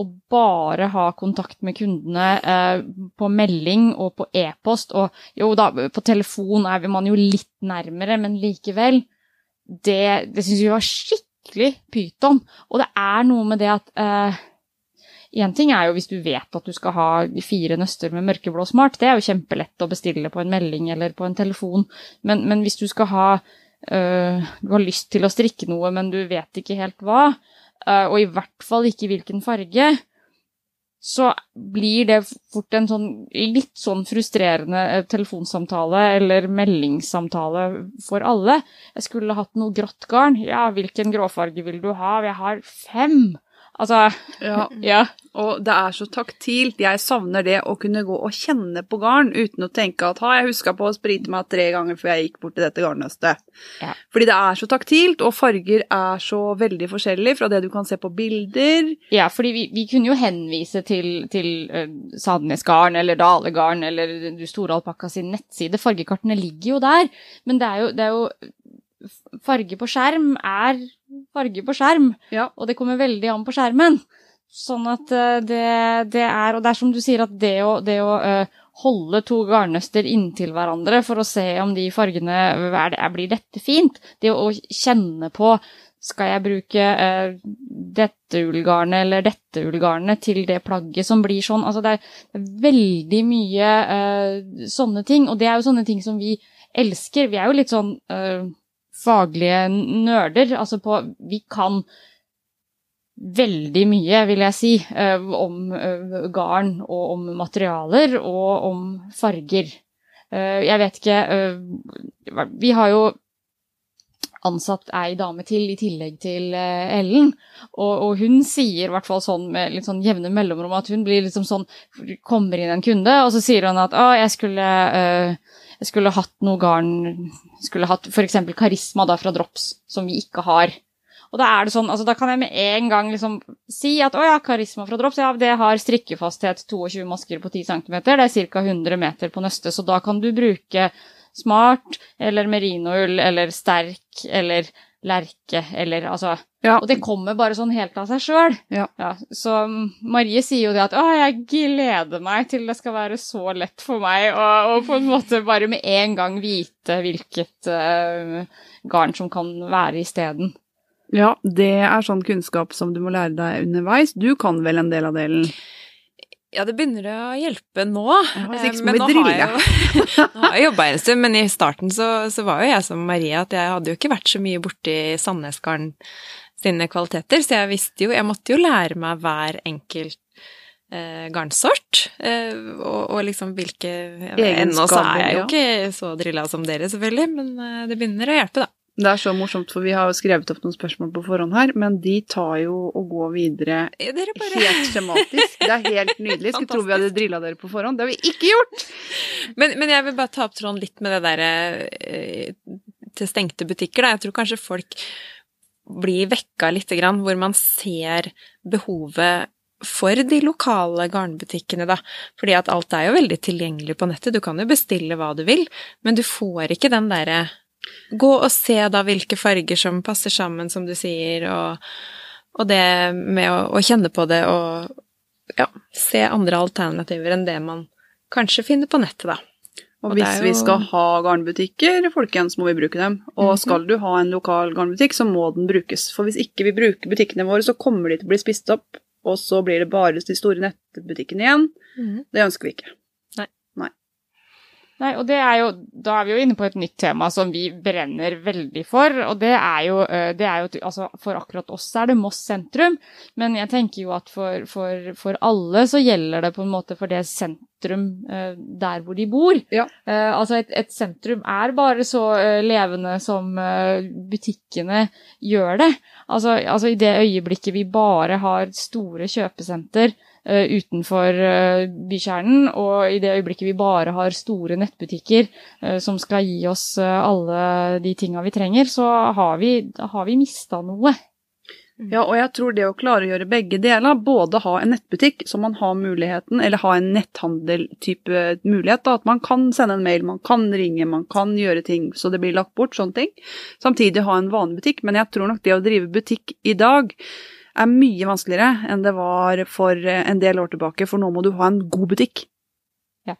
og bare ha kontakt med kundene eh, på melding og på e-post, og jo da, på telefon er man jo litt nærmere, men likevel, det, det syns vi var skikkelig pyton. Og det er noe med det at eh, ting er jo hvis du vet at du skal ha fire nøster med mørkeblå smart, det er jo kjempelett å bestille på en melding eller på en telefon, men, men hvis du skal ha eh, Du har lyst til å strikke noe, men du vet ikke helt hva, og i hvert fall ikke hvilken farge, så blir det fort en sånn litt sånn frustrerende eh, telefonsamtale eller meldingssamtale for alle. Jeg skulle hatt noe grått garn. Ja, hvilken gråfarge vil du ha? Jeg har fem. Altså, Ja, ja. og det er så taktilt. Jeg savner det å kunne gå og kjenne på garn uten å tenke at har jeg huska på å sprite meg tre ganger før jeg gikk bort til dette garnnøstet. Ja. Fordi det er så taktilt, og farger er så veldig forskjellig fra det du kan se på bilder. Ja, fordi vi, vi kunne jo henvise til, til uh, Sandnes Garn eller Dale Garn eller du Store Alpakka sin nettside. Fargekartene ligger jo der, men det er jo, det er jo Farge på skjerm er farge på skjerm, Ja. og det kommer veldig an på skjermen. Sånn at eh, det, det er Og det er som du sier, at det å, det å eh, holde to garnnøster inntil hverandre for å se om de fargene er, er, Blir dette fint? Det å kjenne på skal jeg bruke eh, dette ullgarnet eller dette ullgarnet til det plagget som blir sånn? Altså det er, veldig mye eh, sånne ting, og det er jo sånne ting som vi elsker. Vi er jo litt sånn eh, faglige nerder. Altså på Vi kan veldig mye, vil jeg si, eh, om eh, garn og om materialer og om farger. Eh, Jeg vet ikke Vi har jo ansatt ei dame til i tillegg til Ellen. Og, og hun sier i hvert fall sånn med litt sånn jevne mellomrom at hun blir liksom sånn Kommer inn en kunde, og så sier hun at å, jeg skulle, eh, jeg skulle hatt noe garn Skulle hatt f.eks. Karisma da fra Drops, som vi ikke har. Og da er det sånn, altså da kan jeg med en gang liksom si at å ja, Karisma fra Drops, ja, det har strikkefasthet 22 masker på 10 cm, det er ca. 100 meter på nøste, så da kan du bruke smart eller merinoull eller sterk eller lerke eller altså Ja. Og det kommer bare sånn helt av seg sjøl. Ja. så mm, Marie sier jo det at å, jeg gleder meg til det skal være så lett for meg å på en måte bare med en gang vite hvilket uh, garn som kan være isteden. Ja, det er sånn kunnskap som du må lære deg underveis. Du kan vel en del av delen? Ja, det begynner å hjelpe nå. Ja, ikke men nå har jeg jo- Nå har jeg jobba en stund, men i starten så, så var jo jeg som Marie at jeg hadde jo ikke vært så mye borti Sandnesgarden sine kvaliteter, så jeg visste jo Jeg måtte jo lære meg hver enkelt eh, garnsort, eh, og, og liksom hvilke Ennå så er jeg jo ikke så drilla som dere, selvfølgelig, men eh, det begynner å hjelpe, da. Det er så morsomt, for vi har jo skrevet opp noen spørsmål på forhånd her, men de tar jo og går videre bare helt skjematisk. Det er helt nydelig. Skulle tro vi hadde drilla dere på forhånd. Det har vi ikke gjort! Men, men jeg vil bare ta opp tråden litt med det derre eh, til stengte butikker, da. Jeg tror kanskje folk blir vekka lite grann, hvor man ser behovet for de lokale garnbutikkene, da. Fordi at alt er jo veldig tilgjengelig på nettet. Du kan jo bestille hva du vil, men du får ikke den derre Gå og se da hvilke farger som passer sammen, som du sier, og, og det med å, å kjenne på det og ja, se andre alternativer enn det man kanskje finner på nettet, da. Og Og hvis jo... vi skal ha garnbutikker, folkens, må vi bruke dem. Og Mhm. skal du ha en lokal garnbutikk, så må den brukes. For hvis ikke vi bruker butikkene våre, så kommer de til å bli spist opp, og så blir det bare de store nettbutikkene igjen. Det ønsker vi ikke. Nei, og det er jo, da er vi jo inne på et nytt tema som vi brenner veldig for, og det er jo, eh, det er jo altså for akkurat oss er det Moss sentrum, men jeg tenker jo at for, for, for alle så gjelder det på en måte for det sentrum eh, der hvor de bor. Ja. Eh, altså et, et sentrum er bare så levende som butikkene gjør det. Altså, altså i det øyeblikket vi bare har store kjøpesenter utenfor eh, bykjernen, og i det øyeblikket vi bare har store nettbutikker eh, som skal gi oss eh, alle de tinga vi trenger, så har vi, har vi mista noe. Ja, og jeg tror det å klare å gjøre begge deler, både ha en nettbutikk så man har muligheten, eller ha en netthandel-type mulighet, da, at man kan sende en mail, man kan ringe, man kan gjøre ting så det blir lagt bort, sånne ting. Samtidig ha en vanlig butikk, men jeg tror nok det å drive butikk i dag er mye vanskeligere enn det var for eh, en del år tilbake, for nå må du ha en god butikk. Ja.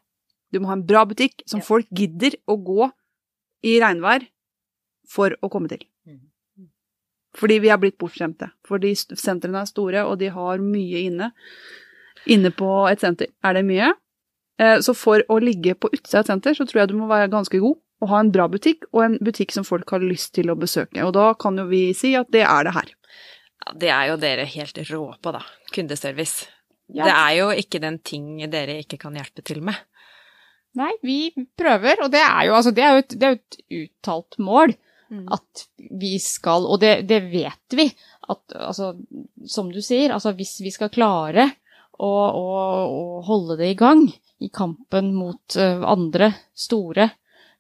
Du må ha en bra butikk som Ja. folk gidder å gå i regnvær for å komme til. Fordi vi er blitt bortskjemte. Fordi sentrene er store, og de har mye inne. Inne på et senter er det mye. Eh, Så for å ligge på utsida av et senter, så tror jeg du må være ganske god og ha en bra butikk, og en butikk som folk har lyst til å besøke. Og da kan jo vi si at det er det her. Det er jo dere helt rå på, da. Kundeservice. Ja. Det er jo ikke den ting dere ikke kan hjelpe til med. Nei, vi prøver, og det er jo, altså, det er jo et, det er jo et uttalt mål at vi skal, og det, det vet vi, at altså, som du sier, altså hvis vi skal klare å, å, å holde det i gang i kampen mot eh, andre store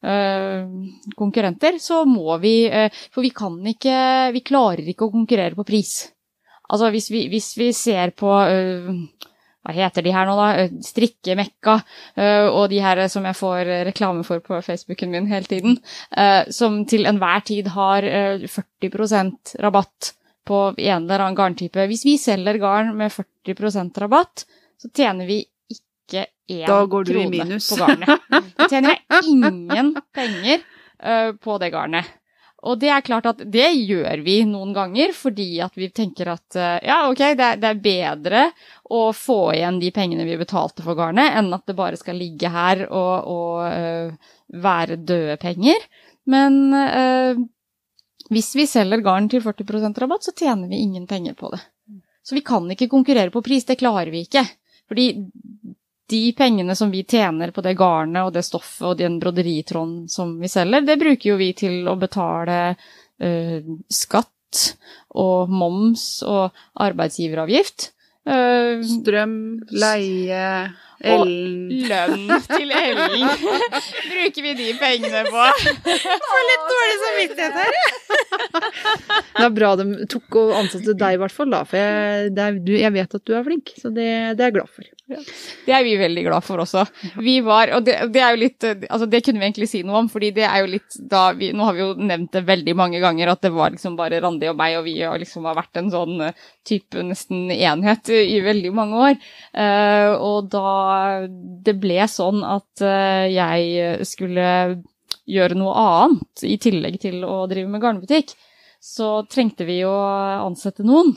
konkurrenter, så må vi eh, For vi kan ikke Vi klarer ikke å konkurrere på pris. Altså hvis vi, hvis vi ser på eh, hva heter de her nå, da? Eh, Strikkemekka, eh, og de her som jeg får eh, reklame for på Facebooken min hele tiden, eh, som til enhver tid har eh, 40% rabatt på en eller annen garntype. Hvis vi selger garn med 40% rabatt, så tjener vi ikke én Da går du i krone minus. på garnet. Da tjener jeg ingen penger eh, på det garnet. Og det er klart at det gjør vi noen ganger, fordi at vi tenker at eh, ja, ok, det er, det er bedre å få igjen de pengene vi betalte for garnet, enn at det bare skal ligge her og, og uh, være døde penger. Men uh, hvis vi selger garn til 40% rabatt, så tjener vi ingen penger på det. Så vi kan ikke konkurrere på pris, det klarer vi ikke. Fordi de pengene som vi tjener på det garnet og det stoffet og den broderitråden som vi selger, det bruker jo vi til å betale uh, skatt og moms og arbeidsgiveravgift. Eh, Strøm, leie, Og lønn til Ellen bruker vi de pengene på. Får litt dårlig samvittighet her. Det er bra de tok og ansatte deg, i hvert fall, da. For jeg, er, du, jeg vet at du er flink, så det, det er jeg glad for. Det er vi veldig glad for også. Vi var, og det, det er jo litt Altså, det kunne vi egentlig si noe om, fordi det er jo litt da vi Nå har vi jo nevnt det veldig mange ganger at det var liksom bare Randi og meg, og vi har liksom vært en sånn type nesten enhet i veldig mange år. Eh, og da det ble sånn at eh, jeg skulle gjøre noe annet i tillegg til å drive med garnbutikk, så trengte vi å ansette noen.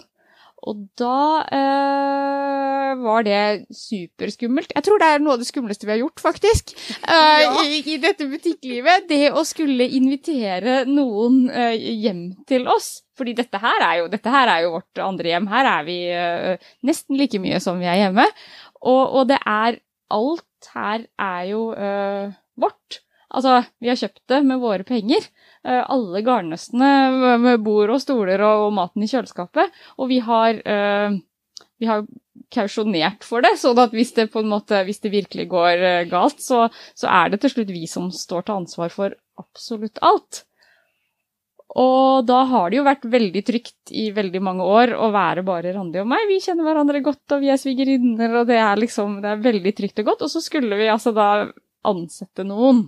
Og da eh, var det superskummelt. Jeg tror det er noe av det skumleste vi har gjort, faktisk. eh, i, I dette butikklivet. Det å skulle invitere noen eh, hjem til oss. Fordi dette her, er jo, dette her er jo vårt andre hjem. Her er vi nesten like mye som vi er hjemme. Og, og det er Alt her er jo eh, vårt. Altså, vi har kjøpt det med våre penger. Eh, alle garnnøstene med- bord og stoler og, og maten i kjøleskapet. Og vi har, eh, vi har kausjonert for det, sånn at hvis det måte, hvis det virkelig går eh, galt, så, så er det til slutt vi som står til ansvar for absolutt alt. Og da har det jo vært veldig trygt i veldig mange år å være bare Randi og meg. Vi kjenner hverandre godt, og vi er svigerinner, og det er liksom det er veldig trygt og godt. Og så skulle vi altså da ansette noen.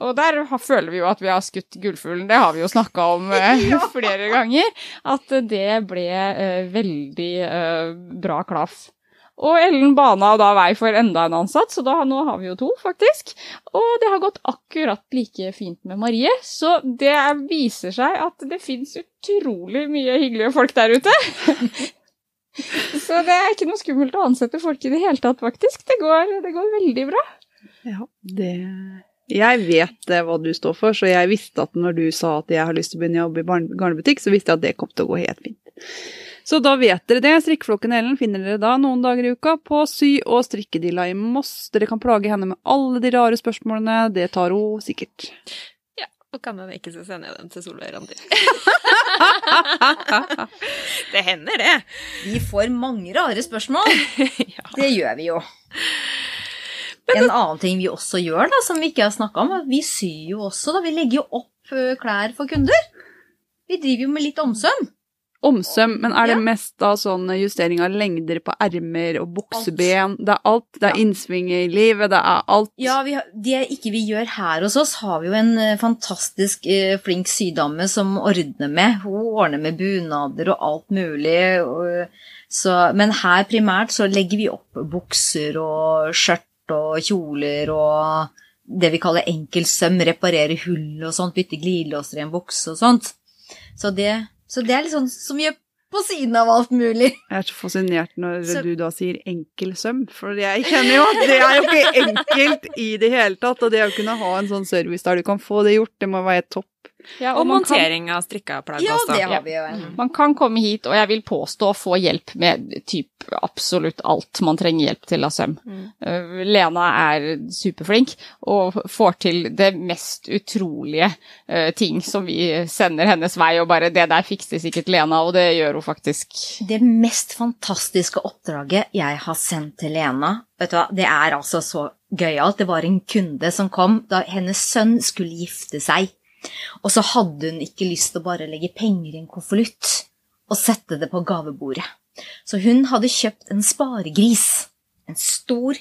Og der føler vi jo at vi har skutt gullfuglen. Det har vi jo snakka om eh, flere ganger. At det ble eh, veldig eh, bra klaff. Og Ellen bana da vei for enda en ansatt, så da, nå har vi jo to, faktisk. Og det har gått akkurat like fint med Marie, så det viser seg at det fins utrolig mye hyggelige folk der ute. så det er ikke noe skummelt å ansette folk i det hele tatt, faktisk. Det går, det går veldig bra. Ja, det Jeg vet hva du står for, så jeg visste at når du sa at jeg har lyst til å begynne å jobbe i garnbutikk, så visste jeg at det kom til å gå helt fint. Så da vet dere det. Strikkeflokken Ellen finner dere da noen dager i uka på Sy- og strikkedilla i Moss. Dere kan plage henne med alle de rare spørsmålene, det tar hun sikkert. Ja, Og kan hende ikke så sender jeg dem til Solveig Randi. det hender, det. Vi får mange rare spørsmål. Ja. Det gjør vi jo. En annen ting vi også gjør, da, som vi ikke har snakka om, vi syr jo også. da, Vi legger jo opp klær for kunder. Vi driver jo med litt omsøm. Omsøm, men er det Ja. mest da sånn justering av lengder på ermer og bukseben? Det er alt. Det er Ja. innsving i livet, det er alt. Ja, vi har, Det ikke vi gjør her hos oss, har vi jo en fantastisk eh, flink sydame som ordner med. Hun ordner med bunader og alt mulig. Og, så, men her primært så legger vi opp bukser og skjørt og kjoler og det vi kaller enkeltsøm, reparere hull og sånt, bytte glidelåser i en bukse og sånt. Så det, så det er litt sånn som gjør på siden av alt mulig. Jeg er så fascinert når Så- du da sier enkel søm, for jeg kjenner jo at det er jo ikke enkelt i det hele tatt. Og det å kunne ha en sånn service der du kan få det gjort, det må være topp Ja, Og kan- montering av strikka plagg Ja, også. det har vi jo. en. Man kan komme hit, og jeg vil påstå å få hjelp med typ absolutt alt man trenger hjelp til av søm. Mm. Uh, Lena er superflink og får til det mest utrolige uh, ting som vi sender hennes vei, og bare det der fikser sikkert Lena, og det gjør hun faktisk. Det mest fantastiske oppdraget jeg har sendt til Lena, vet du hva, det er altså så gøyalt. Det var en kunde som kom da hennes sønn skulle gifte seg. Og så hadde hun ikke lyst til å bare legge penger i en konvolutt og sette det på gavebordet. Så hun hadde kjøpt en sparegris. En stor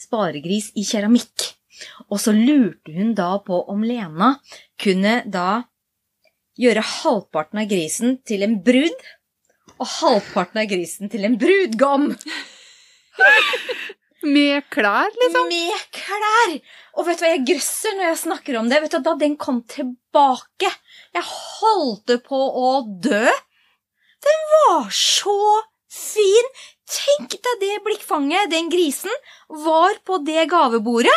sparegris i keramikk. Og så lurte hun da på om Lena kunne da gjøre halvparten av grisen til en brud og halvparten av grisen til en brudgom. Med klær, liksom. Med klær! Og vet du hva, jeg grøsser når jeg snakker om det. Vet du, Da den kom tilbake Jeg holdt på å dø. Den var så fin! Tenk deg det blikkfanget den grisen var på det gavebordet.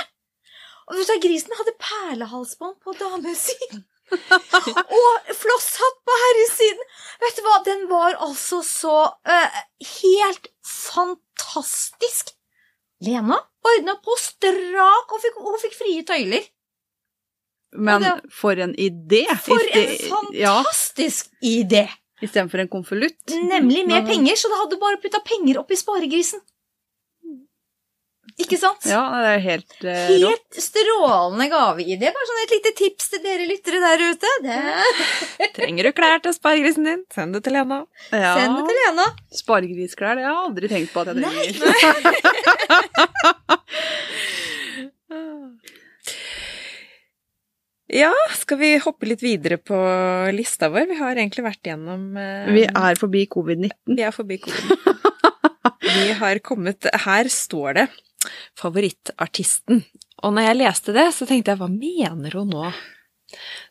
Og vet du, Grisen hadde perlehalsbånd på damesiden. og flosshatt på herresiden. Vet du hva, den var altså så uh, helt fantastisk. Lena ordna på strak og fikk, hun fikk frie tøyler. Men det, for en idé! For en fantastisk Ja, idé! Istedenfor en konvolutt. Nemlig mer penger, så det hadde bare putta penger oppi sparegrisen. Ikke sant? Ja, det er helt uh, rått. Helt strålende gaveidé. Bare sånn et lite tips til dere lyttere der ute. Det. Trenger du klær til sparegrisen din? Send det til Lena. Ja. Send det til Lena. Sparegrisklær, det har jeg aldri tenkt på at jeg trenger. Nei, nei. Ja, skal vi hoppe litt videre på lista vår? Vi har egentlig vært gjennom uh, Vi er forbi covid-19. Vi er forbi covid-19. Vi har kommet Her står det 'Favorittartisten'. Og når jeg leste det, så tenkte jeg hva mener hun nå?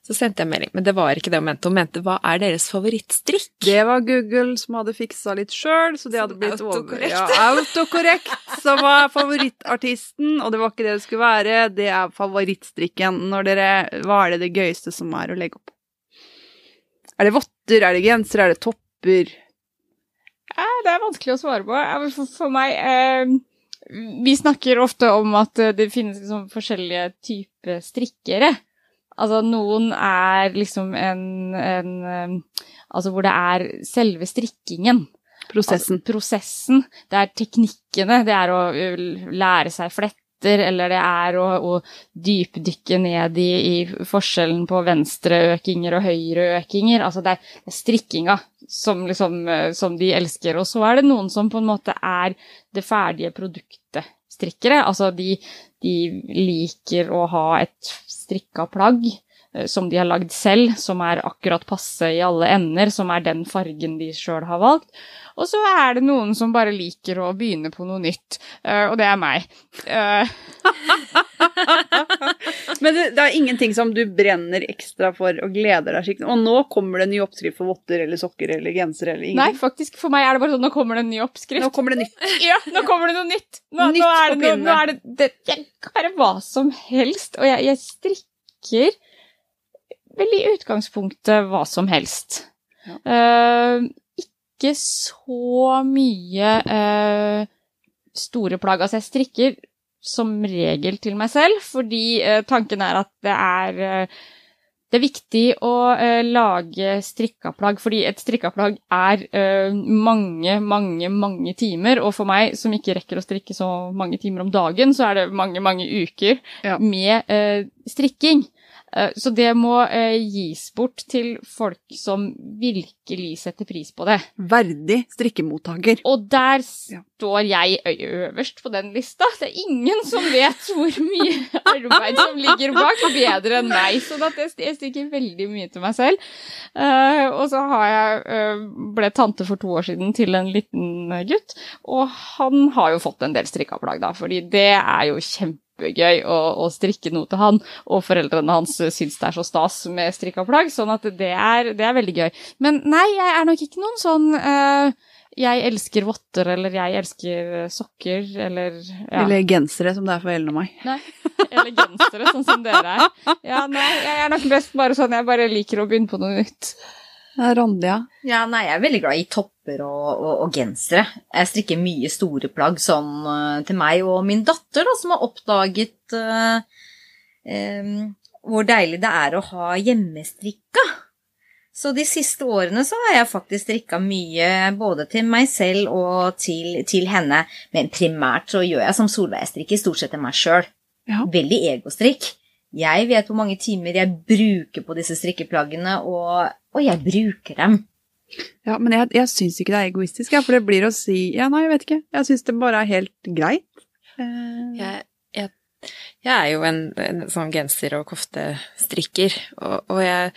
Så sendte jeg melding, men det var ikke det hun mente. Hun mente hva er deres favorittstrikk? Det var Google som hadde fiksa litt sjøl, så det hadde blitt autokorrekt. Ja, autokorrekt, som var favorittartisten, og det var ikke det det skulle være. Det er favorittstrikken. Når dere, hva er det det gøyeste som er å legge opp? Er det votter, er det genser, er det topper? Ja, det er vanskelig å svare på. For, for meg eh, Vi snakker ofte om at eh, det finnes liksom forskjellige typer strikkere. Altså, noen er liksom en, en eh, Altså hvor det er selve strikkingen. Prosessen. Altså, prosessen. Det er teknikkene. Det er å lære seg fletter, eller det er å, å dypdykke ned i, i forskjellen på venstreøkinger og høyreøkinger. Altså det er, strikkinga som, liksom, som de elsker. Og så er det noen som på en måte er det ferdige produktet strikkere. Altså de, de liker å ha et strikka plagg eh, som de har lagd selv, som er akkurat passe i alle ender, som er den fargen de sjøl har valgt. Og så er det noen som bare liker å begynne på noe nytt, eh, og det er meg. Eh, Men det, det er ingenting som du brenner ekstra for og gleder deg skikkelig Og nå kommer det en ny oppskrift for votter eller sokker eller gensere eller ingenting? Nei, faktisk, for meg er det bare sånn nå kommer det en ny oppskrift. Nå kommer det nytt. Ja, nå kommer det noe nytt! Nå, Nytt nå er det, noe, nå er det, det Jeg kan være hva som helst, og jeg, jeg strikker vel i utgangspunktet hva som helst. Ja. Eh, ikke så mye eh, store plagg. Altså, jeg strikker som regel til meg selv, fordi eh, tanken er at det er eh, det er viktig å eh, lage strikkaplagg, fordi et strikkaplagg er eh, mange, mange, mange timer. Og for meg som ikke rekker å strikke så mange timer om dagen, så er det mange, mange uker Ja. med eh, strikking. Eh, så det må eh, gis bort til folk som virkelig setter pris på det. Verdig strikkemottaker. Og der står jeg øverst på den lista. Det er ingen som vet hvor mye arbeid som ligger bak, bedre enn meg. Så jeg, jeg strikker veldig mye til meg selv. Eh, og så har jeg ble tante for to år siden til en liten gutt, og han har jo fått en del strikkeplagg, da, fordi det er jo kjempegøy å, å strikke noe til han, og foreldrene hans syns det er så stas med strikka plagg, sånn at det er, det er veldig gøy. Men nei, jeg er nok ikke noen sånn uh, jeg elsker votter, eller jeg elsker sokker, eller ja. Eller gensere, som det er for Ellen og meg. Nei, eller gensere, sånn som dere er. Ja, nei, jeg er nok best bare sånn, jeg bare liker å begynne på noe nytt. Randi, ja. Ja, nei, jeg er veldig glad i topper og, og, og gensere. Jeg strikker mye store plagg sånn eh, til meg og min datter, da, som har oppdaget uh, um, hvor deilig det er å ha hjemmestrikka. Så de siste årene så har jeg faktisk strikka mye både til meg selv og til, til henne. Men primært så gjør jeg som Solveig, jeg strikker stort sett til meg sjøl. Ja. Veldig egostrikk. Jeg vet hvor mange timer jeg bruker på disse strikkeplaggene, og, og jeg bruker dem. Ja, men jeg, jeg syns ikke det er egoistisk, ja, for det blir å si Ja, nei, jeg vet ikke. Jeg syns det bare er helt greit. Eh, Jeg, jeg, jeg er jo en, en sånn genser- og koftestrikker, og, og jeg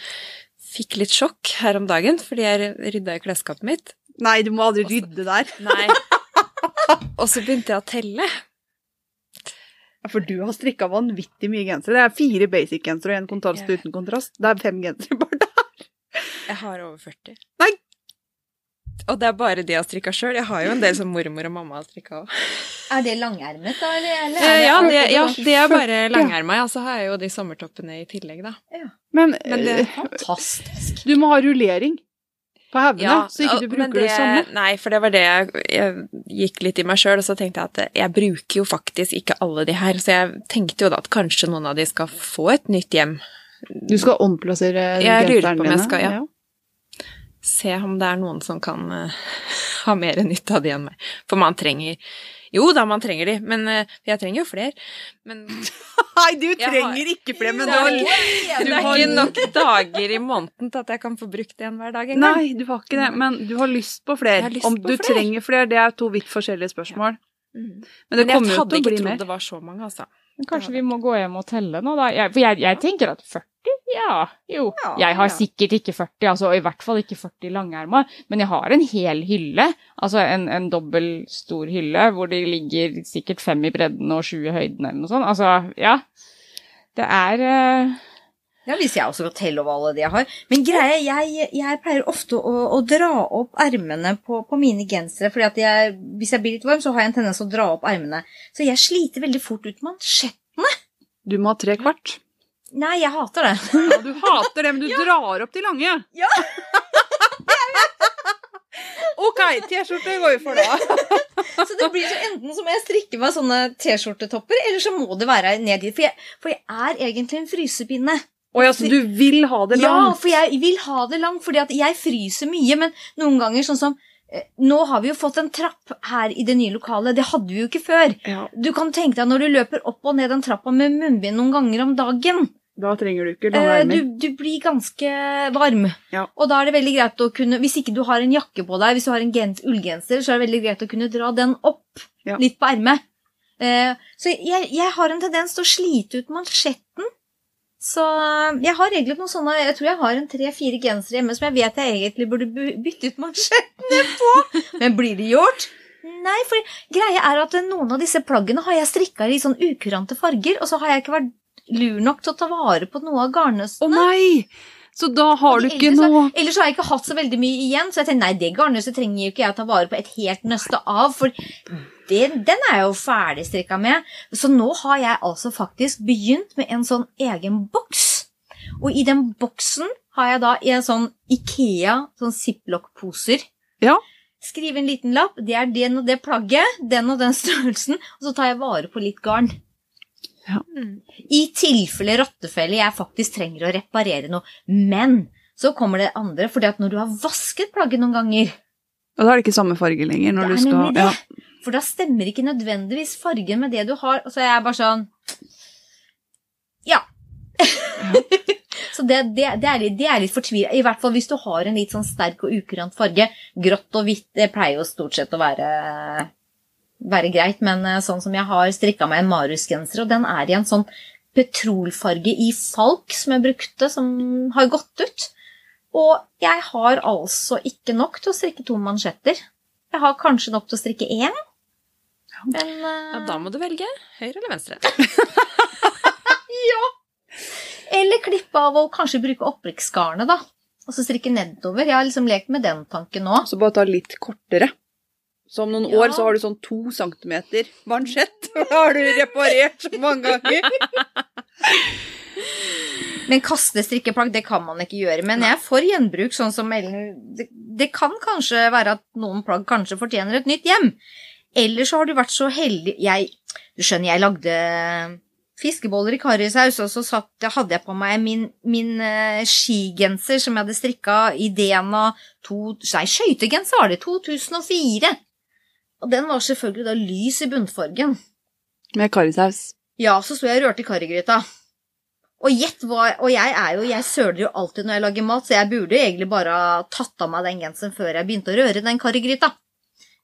fikk litt sjokk her om dagen fordi jeg rydda i klesskapet mitt. Nei, du må aldri rydde der. Nei. og så begynte jeg å telle. Ja, For du har strikka vanvittig mye gensere. Det er fire basic-gensere og en kontrast Ja. uten kontrast. Det er fem gensere bare. Jeg har over 40. Nei! Og det er bare de jeg har strikka sjøl. Jeg har jo en del som mormor og mamma har strikka òg. Er det langermet, da? Eller, eller det Ja, det, ja, det er bare 40, ja. langerma. Ja, så har jeg jo de sommertoppene i tillegg, da. Men, Men det- er Fantastisk. du må ha rullering på haugene, så ikke du bruker det, samme. Nei, for det var det jeg, jeg gikk litt i meg sjøl, og så tenkte jeg at jeg bruker jo faktisk ikke alle de her, så jeg tenkte jo da at kanskje noen av de skal få et nytt hjem. Du skal omplassere Jeg lurer på om jeg skal, ja. ja. Se om det er noen som kan eh, ha mer nytte av de enn meg. For man trenger Jo da, man trenger de, men eh, jeg trenger jo flere. Men Nei, du trenger har- ikke flere, men det du er har ikke, det er har- ikke nok dager i måneden til at jeg kan få brukt en hver dag engang. Nei, du har ikke det, men du har lyst på flere. Jeg lyst Om på du flere. trenger flere, det er to vidt forskjellige spørsmål. Mhm. Men det Men jeg kommer jo hadde til å ikke bli trodd det var så mange, altså. Men kanskje vi må gå hjem og telle nå, da? Jeg, for jeg, jeg tenker at 40, ja, jo. Ja, Jeg har ja. sikkert ikke 40, altså, og i hvert fall ikke 40 langerma, men jeg har en hel hylle, altså en, en dobbel stor hylle, hvor det ligger sikkert fem i bredden og sju i høyden eller noe sånt. Altså, ja. Det er uh... Ja, hvis jeg også skal telle over alle de jeg har. Men greia, jeg, jeg pleier ofte å, å dra opp ermene på, på mine gensere. fordi at jeg, hvis jeg blir litt varm, så har jeg en tendens til å dra opp ermene. Så jeg sliter veldig fort ut mansjettene. Du må ha tre kvart. Nei, jeg hater det. Ja, du hater det, men du drar opp de lange. Ja. ok, T-skjorte går vi for da. Så det blir så enten så må jeg strikke meg sånne T-skjortetopper, eller så må det være ned dit. For jeg, for jeg er egentlig en frysepinne. Å ja, så du vil ha det langt? Ja, for jeg vil ha det langt, fordi at jeg fryser mye. Men noen ganger sånn som Nå har vi jo fått en trapp her i det nye lokalet. Det hadde vi jo ikke før. Ja, Du kan tenke deg når du løper opp og ned den trappa med munnbind noen ganger om dagen. da trenger du ikke Eh, du, du blir ganske varm. Ja. Og da er det veldig greit å kunne Hvis ikke du har en jakke på deg, hvis du har en gens, ullgenser, så er det veldig greit å kunne dra den opp Ja. litt på ermet. Eh, så jeg, jeg har en tendens til å slite ut mansjetten. Så eh, jeg har egentlig noen sånne Jeg tror jeg har en tre-fire gensere hjemme som jeg vet jeg egentlig burde bytte ut mansjettene på. Men blir det gjort? Nei, for greia er at noen av disse plaggene har jeg strikka i sånn ukurante farger, og så har jeg ikke vært lur nok til å ta vare på noe av Å garnnøstene. nei! Så da har du ikke noe så- Ellers har jeg ikke hatt så veldig mye igjen, så jeg tenkte nei, det garnnøstet trenger jo ikke jeg å ta vare på et helt nøste av, for det, den er jeg jo ferdigstrikka med. Så nå har jeg altså faktisk begynt med en sånn egen boks. Og i den boksen har jeg da i en sånn Ikea, sånn ziplock-poser. Ja. Skrive en liten lapp. Det er den og det plagget, den og den størrelsen, og så tar jeg vare på litt garn. Mm. I tilfelle rottefelle jeg faktisk trenger å reparere noe. Men så kommer det andre, for når du har vasket plagget noen ganger, Og da er det ikke samme farge lenger når det du er skal det. ja. For da stemmer ikke nødvendigvis fargen med det du har. Og så er jeg bare sånn Ja. så det, det, det, er litt, det er litt fortvila. I hvert fall hvis du har en litt sånn sterk og ukurant farge. Grått og hvitt det pleier jo stort sett å være, være greit, men eh, sånn som jeg har strikka meg en Marius-genser, og den er i en sånn petrolfarge i falk som jeg brukte, som har gått ut. Og jeg har altså ikke nok til å strikke to mansjetter. Jeg har kanskje nok til å strikke én. Men uh... Ja, da må du velge høyre eller venstre. ja! Eller klippe av og kanskje bruke opprikksgarnet, da. Og så strikke nedover. Jeg har liksom lekt med den tanken nå. Så bare ta litt kortere. Så om noen Ja. år så har du sånn to centimeter mansjett. Det har du reparert så mange ganger. Men kaste strikkeplagg, det kan man ikke gjøre. Men jeg er for gjenbruk, sånn som Ellen det, det kan kanskje være at noen plagg kanskje fortjener et nytt hjem. Eller så har du vært så heldig Jeg, Du skjønner, jeg lagde fiskeboller i karrisaus, og så satt, hadde jeg på meg min, min uh, skigenser som jeg hadde strikka i DNA to, Nei, skøytegenser var det, 2004. Og den var selvfølgelig da lys i bunnfargen. Med karrisaus. Ja, så sto jeg og rørte i karrigryta. Og gjett hva Og jeg er jo Jeg søler jo alltid når jeg lager mat, så jeg burde egentlig bare ha tatt av meg den genseren før jeg begynte å røre den karrigryta.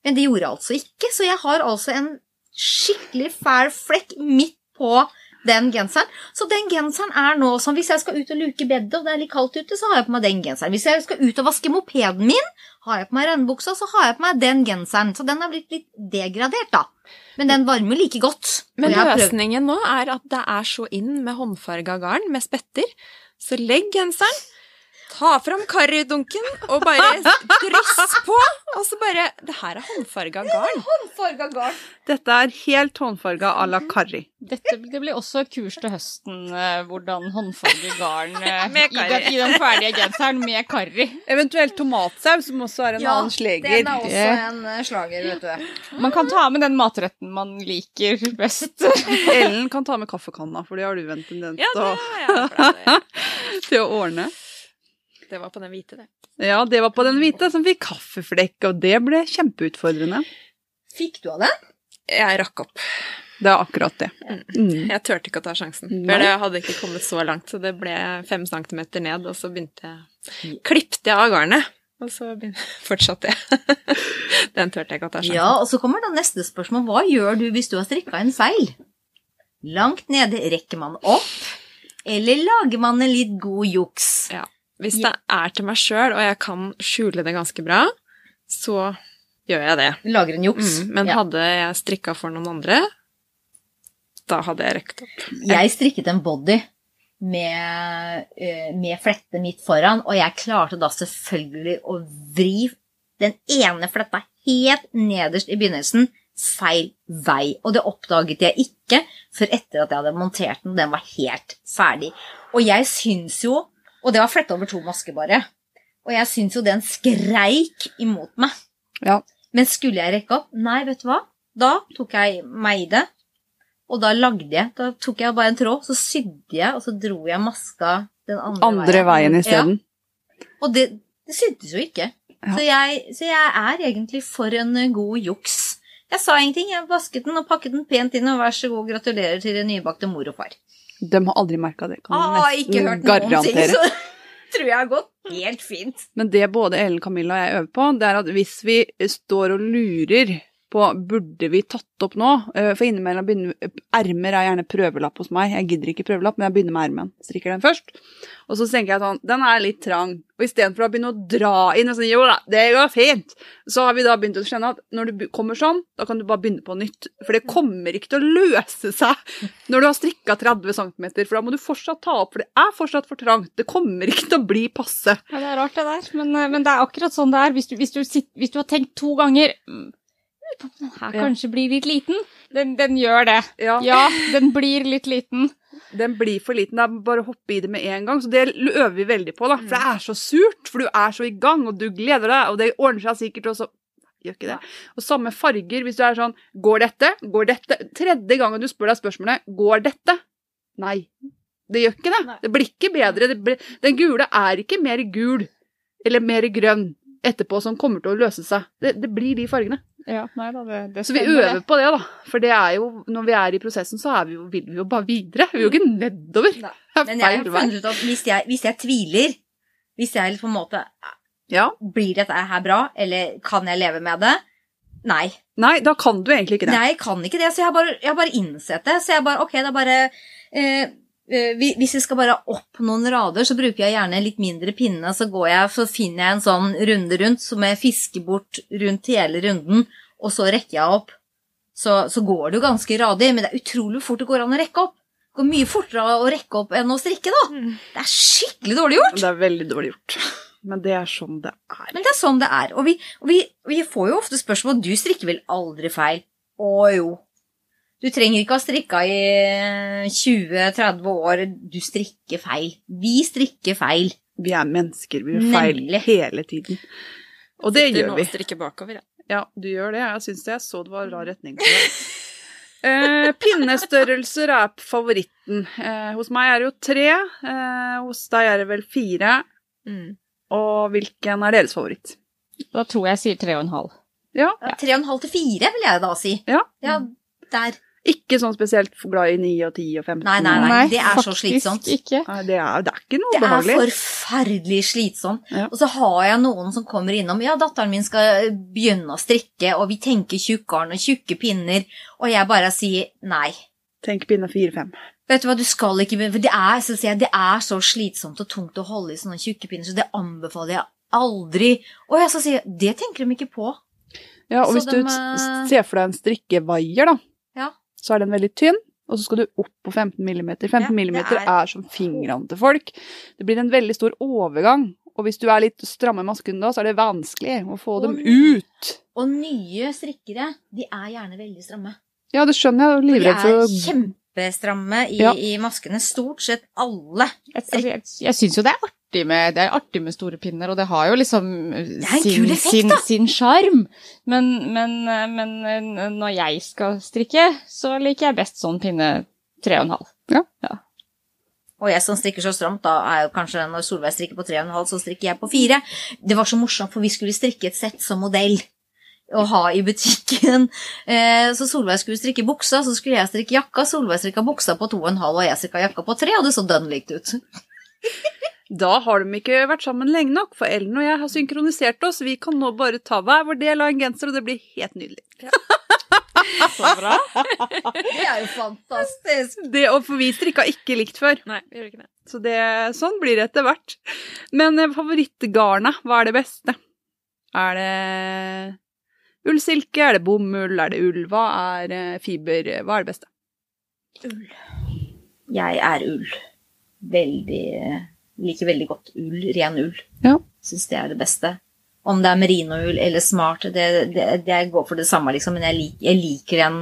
Men det gjorde jeg altså ikke, så jeg har altså en skikkelig fæl flekk midt på den genseren. Så den genseren er nå sånn Hvis jeg skal ut og luke bedet, og det er litt kaldt ute, så har jeg på meg den genseren. Hvis jeg skal ut og vaske mopeden min, har jeg på meg regnbuksa, så har jeg på meg den genseren. Så den er blitt litt degradert, da. Men den varmer like godt. Men løsningen nå er at det er så inn med håndfarga garn med spetter. Så legg genseren, ta fram karridunken og bare dryss på. Og så bare Det her er håndfarga garn. Håndfarga garn. Dette er helt håndfarga à la karri. Dette det blir også et kurs til høsten, eh, hvordan håndfarge garn eh, Med i, den, i den ferdige genseren med karri. Eventuelt tomatsaus, som også er en annen sleger. Den er også en eh, slager, vet du. Man kan ta med den matretten man liker best. Ellen kan ta med kaffekanna, for det har du en tendens Ja, ja, til å ordne. Det var på den hvite, det. Ja, det var på den hvite som fikk kaffeflekk, og det ble kjempeutfordrende. Fikk du av den? Jeg rakk opp. Det er akkurat det. Mm. Jeg turte ikke å ta sjansen. For det hadde ikke kommet så langt, så det ble fem centimeter ned, og så begynte jeg Klippte jeg av garnet, og så begynte, fortsatte jeg. Den turte jeg ikke å ta sjansen. Ja, og så kommer da neste spørsmål. Hva gjør du hvis du har strikka en feil? Langt nede, rekker man opp? Eller lager man en litt god juks? Ja. Hvis det er til meg sjøl, og jeg kan skjule det ganske bra, så gjør jeg det. Lager en juks? Mm, men ja. hadde jeg strikka for noen andre, da hadde jeg rekt opp. Jeg strikket en body med, eh, med flette midt foran, og jeg klarte da selvfølgelig å vri den ene fletta helt nederst i begynnelsen feil vei. Og det oppdaget jeg ikke før etter at jeg hadde montert den. Den var helt ferdig. Og jeg syns jo Og det var fletta over to masker, bare. Og jeg syns jo den skreik imot meg. Ja. Men skulle jeg rekke opp? Nei, vet du hva? Da tok jeg meg i det. Og da lagde jeg. Da tok jeg bare en tråd, så sydde jeg, og så dro jeg maska den andre, Andre veien veien isteden. Og det, det syddes jo ikke. Ja. Så, jeg, så jeg er egentlig for en eh, god juks. Jeg sa ingenting. Jeg vasket den og pakket den pent inn, og vær så god, gratulerer til nybakte mor og far. De har aldri merka det, kan Ah, jeg ikke hørt nesten noen ting, så tror jeg har gått helt fint. Men det både Ellen Camilla og jeg øver på, det er at hvis vi står og lurer på burde vi tatt opp nå, eh, for innimellom begynner ermer er gjerne prøvelapp hos meg, jeg gidder ikke prøvelapp, men jeg begynner med ermen, strikker den først, og så tenker jeg sånn, den er litt trang, og i stedet for å begynne å dra inn og sånn, jo da, det går fint, så har vi da begynt å skjønne at når du kommer sånn, da kan du bare begynne på nytt, for det kommer ikke til å løse seg når du har strikket 30 cm, for da må du fortsatt ta opp, for det er fortsatt for trangt, det kommer ikke til å bli passe. Ja, det er rart det der, men, eh, men det er akkurat sånn det er. Hvis du, hvis du, hvis du har tenkt to ganger den her Ja. kanskje blir litt liten. Den, den gjør det. Ja. Ja, den blir litt liten. Den blir for liten. Det er bare å hoppe i det med en gang. Så det øver vi veldig på, da. For det er så surt, for du er så i gang, og du gleder deg, og det ordner seg sikkert, og så gjør ikke det. Og samme farger, hvis du er sånn Går dette? Går dette? Tredje gangen du spør deg spørsmålet Går dette? Nei. Det gjør ikke det. Nei. Det blir ikke bedre. Blir, den gule er ikke mer gul eller mer grønn etterpå som kommer til å løse seg. Det, det blir de fargene. Ja, nei da, det, det Så vi øver på det, da. For det er jo, når vi er i prosessen, så er vi jo, vil vi jo bare videre. Vi vil jo ikke nedover. Nei. Er Men jeg har funnet ut at hvis jeg, hvis jeg tviler, hvis jeg på en måte Ja. Blir dette her bra, eller kan jeg leve med det? Nei. Nei, da kan du egentlig ikke det. Nei, jeg kan ikke det, så jeg har bare, jeg har bare innsett det. Så jeg bare, ok, er bare eh, Hvis jeg skal bare opp noen rader, så bruker jeg gjerne litt mindre pinne. Så går jeg, så finner jeg en sånn runde rundt, som jeg fisker bort rundt hele runden, og så rekker jeg opp. Så, så går det jo ganske radig, men det er utrolig fort det går an å rekke opp. Det går mye fortere å rekke opp enn å strikke, da. Mm. Det er skikkelig dårlig gjort. Det er veldig dårlig gjort. Men det er sånn det er. Men det er sånn det er. Og vi, og vi, vi får jo ofte spørsmål Du strikker vel aldri feil? Å jo. Du trenger ikke ha strikka i 20-30 år. Du strikker feil. Vi strikker feil. Vi er mennesker, vi gjør feil Nemlig. hele tiden. Og det Sitter gjør nå Du og strikker bakover, ja. Ja, du gjør det. Jeg syns det. Jeg så det var rar retning på det. Eh, pinnestørrelser er favoritten. Eh, hos meg er det jo tre. Eh, hos deg er det vel fire. Mm. Og hvilken er deres favoritt? Da tror jeg jeg sier tre og en halv. Ja, Ja, Tre og en halv til fire, vil jeg da si. Ja. Ja, der. ikke sånn spesielt glad i 9 og 10 og 15. Nei, nei, nei. det er så slitsomt. Ikke. Nei, det, er, det er ikke noe Det er forferdelig slitsomt. Ja. Og så har jeg noen som kommer innom. Ja, datteren min skal begynne å strikke, og vi tenker tjukkgarn og tjukke pinner. Og jeg bare sier nei. Tenk pinne 4-5. Vet du hva, du skal ikke begynne, for det er, så sier jeg, det er så slitsomt og tungt å holde i sånne tjukke pinner, så det anbefaler jeg aldri. Og jeg skal si, det tenker de ikke på. Ja, og Så hvis de, du eh, ser for deg en strikkevaier, da. Så er den veldig tynn, og så skal du opp på 15 mm. 15 Ja, er- er som fingrene til folk. Det blir en veldig stor overgang, og hvis du er litt stramme i masken da, så er det vanskelig å få dem ut. Og nye strikkere, de er gjerne veldig stramme. Ja, det skjønner jeg, livredd for å kjempestramme i, Ja. i maskene. Stort sett alle. Jeg, altså, jeg, jeg syns jo det er artig med, det er artig med store pinner, og det har jo liksom er sin effekt, sin- sin sjarm. Men, men, men eh, når jeg skal strikke, så liker jeg best sånn pinne tre og en halv. Og jeg som strikker så stramt, da er jo kanskje når Solveig strikker på tre og en halv, så strikker jeg på fire. Det var så morsomt, for vi skulle strikke et sett som modell å ha i butikken. Eh, Så Solveig skulle strikke buksa, så skulle jeg strikke jakka. Solveig strikka buksa på to og en halv, og jeg strikka jakka på tre, og det så dønn likt ut. Da har de ikke vært sammen lenge nok, for Ellen og jeg har synkronisert oss. Vi kan nå bare ta hver vår del av en genser, og det blir helt nydelig. Så bra. Det er jo fantastisk. Det, og for vi strikka ikke likt før. Nei, vi gjør ikke det. Så det, sånn blir det etter hvert. Men favorittgarna, hva er det beste? Er det ullsilke, er det bomull, er det ull? Hva er eh, fiber? Hva er det beste? Ull. Jeg er ull. Veldig Liker veldig godt ull. Ren ull. Ja. Syns det er det beste. Om det er merinoull eller smart, det, det, det går for det samme, liksom. Men jeg, lik, jeg liker den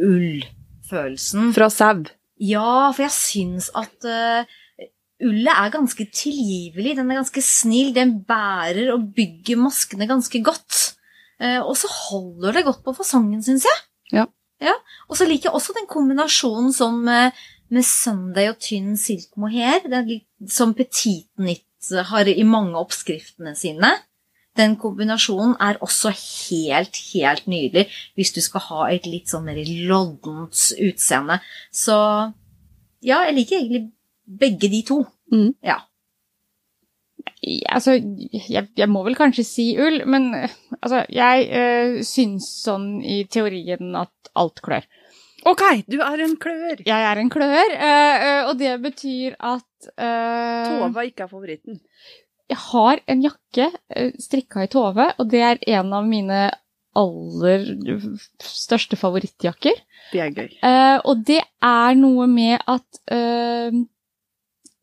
ullfølelsen. Fra sau. Ja, for jeg syns at uh, ullet er ganske tilgivelig. Den er ganske snill. Den bærer og bygger maskene ganske godt. Eh, og så holder det godt på fasongen, syns jeg. Ja. ja. Og så liker jeg også den kombinasjonen som eh, med Sunday og tynn silk mohair, som Petit Nytt har i mange oppskriftene sine. Den kombinasjonen er også helt, helt nydelig hvis du skal ha et litt sånn mer loddent utseende. Så ja, jeg liker egentlig begge de to. Mm. Ja. Altså, jeg, jeg må vel kanskje si ull, men altså, jeg uh, syns sånn i teorien at alt klør. Ok, du er en klør. Jeg er en klør, eh, og det betyr at eh, Tova ikke er favoritten. Jeg har en jakke uh, strikka i Tove, og det er en av mine aller største favorittjakker. Det er gøy. Og det er noe med at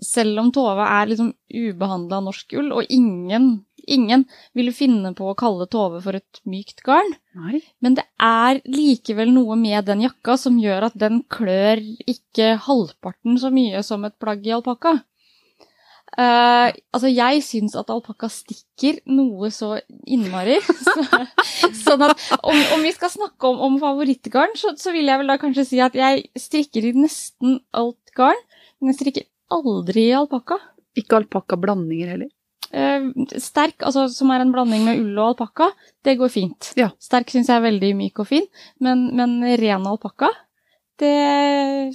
selv om Tove er liksom ubehandla norsk ull, og ingen, ingen ville finne på å kalle Tove for et mykt garn, Nei. men det er likevel noe med den jakka som gjør at den klør ikke halvparten så mye som et plagg i alpakka. Uh, altså, jeg syns at alpakka stikker noe så innmari. Så, sånn at om, om vi skal snakke om, om favorittgarn, så, så vil jeg vel da kanskje si at jeg strikker i nesten alt garn, men jeg strikker aldri i alpakka. Ikke alpakkablandinger heller. Eh, sterk, altså som er en blanding med ull og alpakka, det går fint. Ja. Sterk syns jeg er veldig myk og fin, men, men ren alpakka, det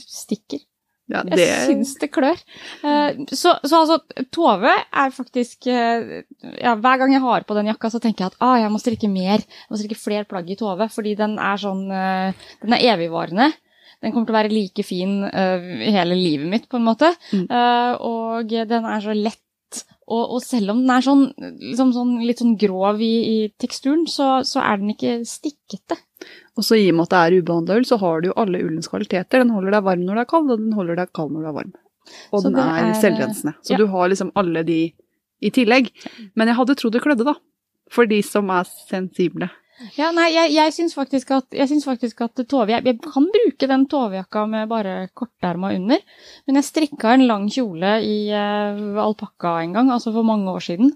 stikker. Ja, Jeg det syns det klør. Eh, så, så altså, Tove er faktisk eh, ja, Hver gang jeg har på den jakka, så tenker jeg at ah, jeg må strikke mer. Jeg må strikke flere plagg i Tove, fordi den er sånn eh, Den er evigvarende. Den kommer til å være like fin eh, hele livet mitt, på en måte. Mm. Eh, og den er så lett. Og, og selv om den er sånn, liksom sånn, litt sånn grov i, i teksturen, så, så er den ikke stikkete. Og så i og med at det er ubehandla ull, så har du jo alle ullens kvaliteter. Den holder deg varm når du er kald, og den holder deg kald når du er varm. Og Så den er, er- selvrensende. Så ja. du har liksom alle de i tillegg. Men jeg hadde trodd det klødde, da. For de som er sensible. Ja, nei, jeg, jeg syns faktisk at, jeg syns faktisk at tove, jeg, jeg kan bruke den tovejakka med bare korterma under, men jeg strikka en lang kjole i uh, alpakka en gang, altså for mange år siden,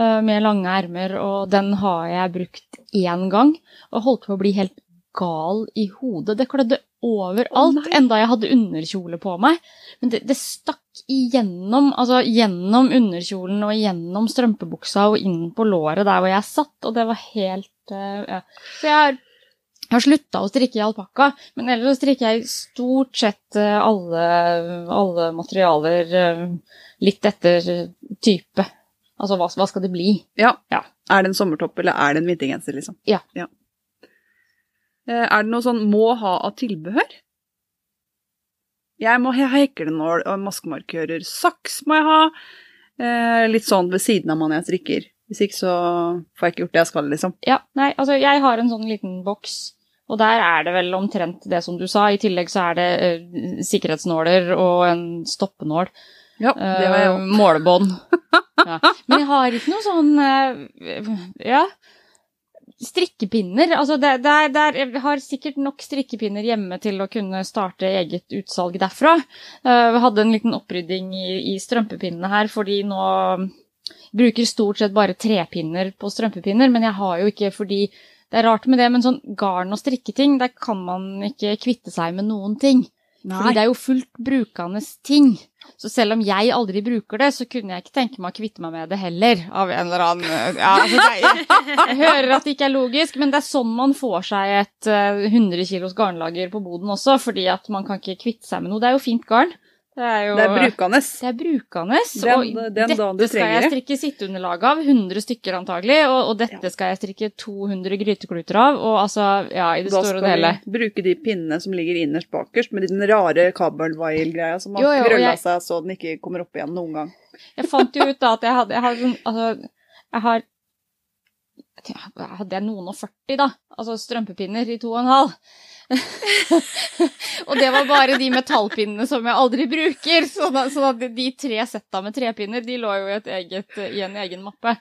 uh, med lange ermer, og den har jeg brukt én gang, og holdt på å bli helt gal i hodet. Det klødde overalt, oh, enda jeg hadde underkjole på meg. Men det, det stakk igjennom, altså gjennom underkjolen og gjennom strømpebuksa og inn på låret der hvor jeg satt, og det var helt eh, ja. Så jeg har, jeg har slutta å strikke i alpakka, men ellers så strikker jeg stort sett eh, alle, alle materialer eh, litt etter type. Altså hva, hva skal det bli? Ja. Ja. Er det en sommertopp, eller er det en vintergenser, liksom? Ja. ja. Er det noe sånn må ha av tilbehør? Jeg må ha heklenål og maskemarkører. Saks må jeg ha. Eh, litt sånn ved siden av man jeg strikker. Hvis ikke så får jeg ikke gjort det jeg skal, liksom. Ja, nei, altså jeg har en sånn liten boks, og der er det vel omtrent det som du sa. I tillegg så er det uh, sikkerhetsnåler og en stoppenål. Ja, det var jeg Eh, òg. målebånd. Ja. Men jeg har ikke noe sånn uh, Ja. Strikkepinner. Altså, det, det er, det er, jeg har sikkert nok strikkepinner hjemme til å kunne starte eget utsalg derfra. Eh, vi hadde en liten opprydding i, i strømpepinnene her, fordi nå bruker stort sett bare trepinner på strømpepinner, men jeg har jo ikke fordi det er rart med det, men sånn garn og strikketing, der kan man ikke kvitte seg med noen ting. Fordi det er jo fullt brukende ting. Så selv om jeg aldri bruker det, så kunne jeg ikke tenke meg å kvitte meg med det heller. Av en eller annen ja, altså jeg, hører at det ikke er logisk, men det er sånn man får seg et eh, 100 kilos garnlager på boden også, fordi at man kan ikke kvitte seg med noe. Det er jo fint garn. Det er jo Det er brukende. det er brukende, Den- den dagen du dette skal jeg strikke sitteunderlag av, 100 stykker antagelig, og, og dette skal jeg strikke 200 grytekluter av, og altså, ja, i det Da store og og det hele. vi bruke de pinnene som ligger innerst bakerst, med den rare kabelvail-greia som har krølla jeg- seg så den ikke kommer opp igjen noen gang. Jeg fant jo ut da at jeg hadde, jeg har sånn, altså, jeg har, hadde jeg noen og 40 da, altså strømpepinner i to og en halv. og det var bare de metallpinnene som jeg aldri bruker, så da, så da de tre setta med trepinner, de lå jo i, et eget, i en egen mappe.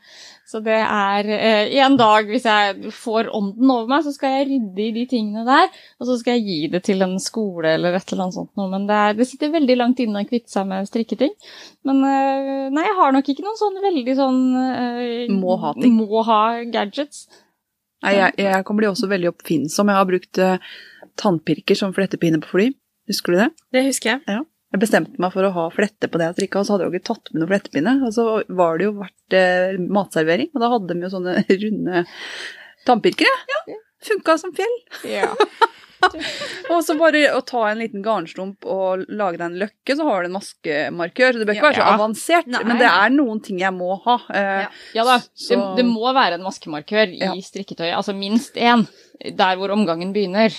Så det er eh, en dag, hvis jeg får ånden over meg, så skal jeg rydde i de tingene der, og så skal jeg gi det til en skole eller et eller annet sånt noe, men det, er, det sitter veldig langt inne å kvitte seg med strikketing. Men eh, nei, jeg har nok ikke noen sånn veldig sånn eh, Må ha ting. Må ha gadgets. Nei, jeg, jeg kan bli også veldig oppfinnsom. Jeg har brukt eh, tannpirker som flettepinne på fly. Husker du det? Det husker jeg. Jeg bestemte meg for å ha flette på det jeg strikka, og så hadde jeg jo ikke tatt med noe flettepinne. Og så var det jo vært eh, matservering, og da hadde de jo sånne runde tannpirkere. Ja. Funka som fjell. Ja. Og så bare å ta en liten garnstump og lage deg en løkke, så har du en maskemarkør. Det bør ikke være så avansert, Nei. men det er noen ting jeg må ha. Eh, Ja. Ja da, det, det må være en maskemarkør i Ja. strikketøyet. Altså minst én. Der hvor omgangen begynner.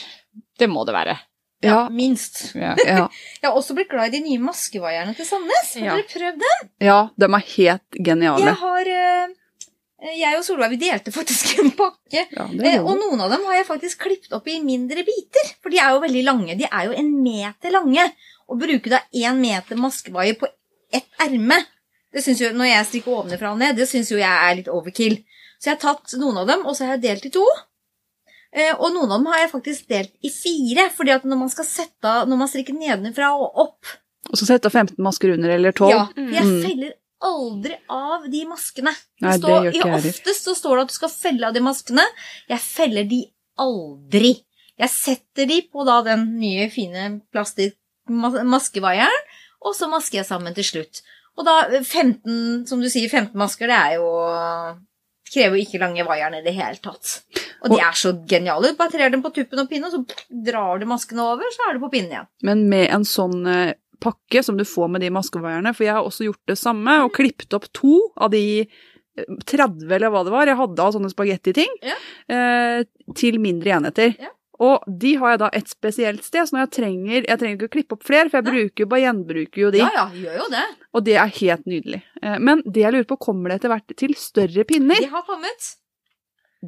Det må det være. ja, Minst. Ja. ja, Jeg har også blitt glad i de nye maskevaierne til Sandnes. Har Ja. dere prøvd dem? ja, de er helt geniale. Jeg har eh, Jeg og Solveig vi delte faktisk en pakke. Ja, Eh, er og noen av dem har jeg faktisk klippet opp i mindre biter. For de er jo veldig lange. De er jo en meter lange. Å bruke da én meter maskevaier på ett erme, det synes jo, når jeg strikker ovenfra og ned, det syns jo jeg er litt overkill. Så jeg har tatt noen av dem, og så har jeg delt i to. Eh, og noen av dem har jeg faktisk delt i fire. fordi at når man skal sette av, når man strikker nedenfra og opp Og så sette 15 masker under, eller 12. Ja, for jeg Mm. feller aldri av de maskene. Nei, det står, gjør ikke jeg. Oftest så står det at du skal felle av de maskene. Jeg feller de aldri. Jeg setter de på da den nye, fine plastikkmaskevaieren, og så masker jeg sammen til slutt. Og da 15, som du sier, 15 masker, det er jo Krever jo ikke lange vaieren i det hele tatt. Og de er så geniale. Du bare trer dem på tuppen og pinnen, og så drar du maskene over, så er du på pinnen igjen. Men med en sånn eh, pakke som du får med de maskevaierne, for jeg har også gjort det samme, og klippet opp to av de eh, 30 eller hva det var, jeg hadde av sånne spagettiting, Ja. eh, til mindre enheter. Ja. Og de har jeg da et spesielt sted, så når jeg trenger Jeg trenger ikke å klippe opp flere, for jeg bruker jo bare gjenbruker jo de, Ja, ja, gjør jo det. og det er helt nydelig. Eh, men det jeg lurer på, kommer det etter hvert til større pinner? De har kommet.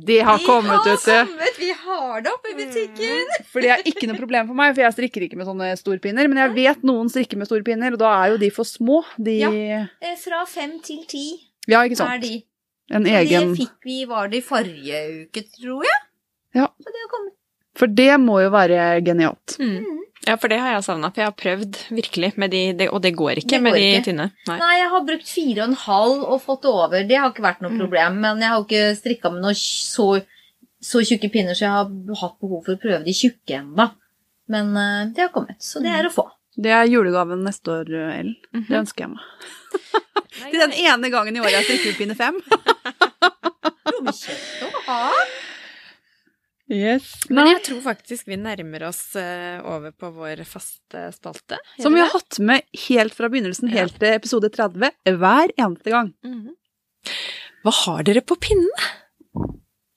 Det har De kommet, har vet du. kommet. Vi har det oppe i butikken. For det er ikke noe problem for meg, for jeg strikker ikke med sånne storpinner. Men jeg vet noen strikker med storpinner, og da er jo de for små. De Ja. Eh, Fra fem til ti. Ja, ikke er de. En egen Det fikk vi, var det i forrige uke, tror jeg. Ja. Så det har kommet. For det må jo være genialt. Mm. Ja, for det har jeg savna. For jeg har prøvd virkelig, med de, og det går ikke Det med de ikke. tynne. Nei. Nei, jeg har brukt fire og en halv og fått det over. Det har ikke vært noe Mm. problem. Men jeg har jo ikke strikka med noe så, så tjukke pinner, så jeg har hatt behov for å prøve de tjukke ennå. Men uh, det har kommet, så det er å få. Det er julegaven neste år, Ellen. Mhm. Det ønsker jeg meg. Til den ene gangen i året jeg strikker pinne fem. Jo, men kjekt å ha. Yes. Men jeg tror faktisk vi nærmer oss eh, over på vår faste spalte. Som vi har hatt med helt fra begynnelsen, helt til episode 30, hver eneste gang. Mm -hmm. Hva har dere på pinnene?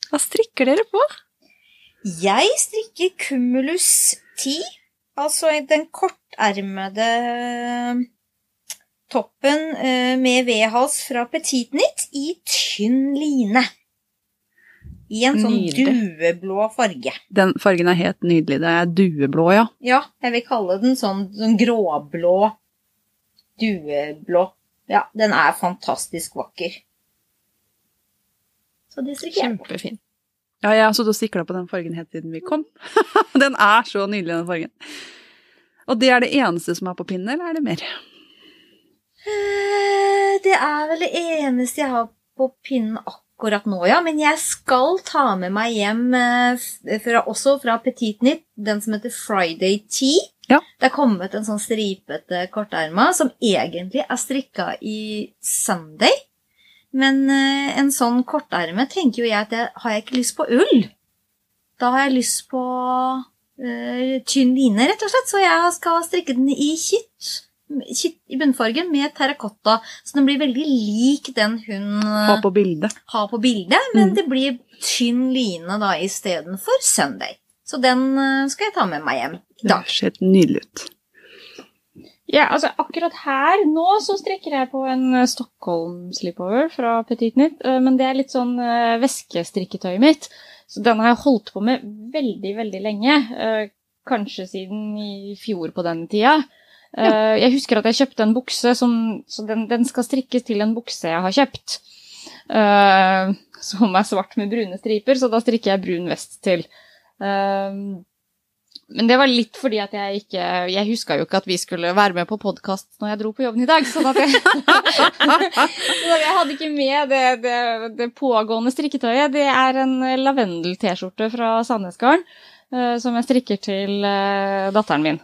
Hva strikker dere på? Jeg strikker Cumulus 10, altså den kortermede toppen eh, med V-hals fra Petit Knit i tynn line. I en sånn Nydelig. dueblå farge. Den fargen er helt nydelig. Det er dueblå, ja. Ja, jeg vil kalle den sånn, sånn gråblå, dueblå. Ja, den er fantastisk vakker. Så det strikker jeg på. Kjempefin. Ja, jeg har sittet og sikla på den fargen helt siden vi kom. den er så nydelig, den fargen. Og det er det eneste som er på pinnen, eller er det mer? Eh, Det er vel det eneste jeg har på pinnen akkurat nå, ja. Men jeg skal ta med meg hjem, eh, fra, også fra Petit Nytt, den som heter Friday Tea. Ja. Det er kommet en sånn stripete korterma som egentlig er strikka i Sunday. Men eh, en sånn korterme tenker jo jeg at jeg, har jeg ikke lyst på ull. Da har jeg lyst på eh, tynn line, rett og slett. Så jeg skal strikke den i kitt i bunnfargen med terrakotta, så den blir veldig lik den hun eh, på bildet. har på bildet, men Mm. det blir tynn line da istedenfor Sunday. Så den eh, skal jeg ta med meg hjem i Det dag. ser nydelig ut. Ja, altså akkurat her nå så strikker jeg på en eh, Stockholm slipover fra Petit Knit, eh, men det er litt sånn væskestrikketøyet mitt. Så den har jeg holdt på med veldig, veldig lenge. Kanskje siden i fjor på denne tida. Eh, Jeg husker at jeg kjøpte en bukse som Så den, den skal strikkes til en bukse jeg har kjøpt. Uh, Som er svart med brune striper, så da strikker jeg brun vest til. Uh, men det var litt fordi at jeg ikke Jeg huska jo ikke at vi skulle være med på podkast når jeg dro på jobben i dag. Sånn at jeg, så jeg hadde ikke med det, det, det pågående strikketøyet. Det er en lavendel-T-skjorte fra Sandnesgarden uh, som jeg strikker til datteren min.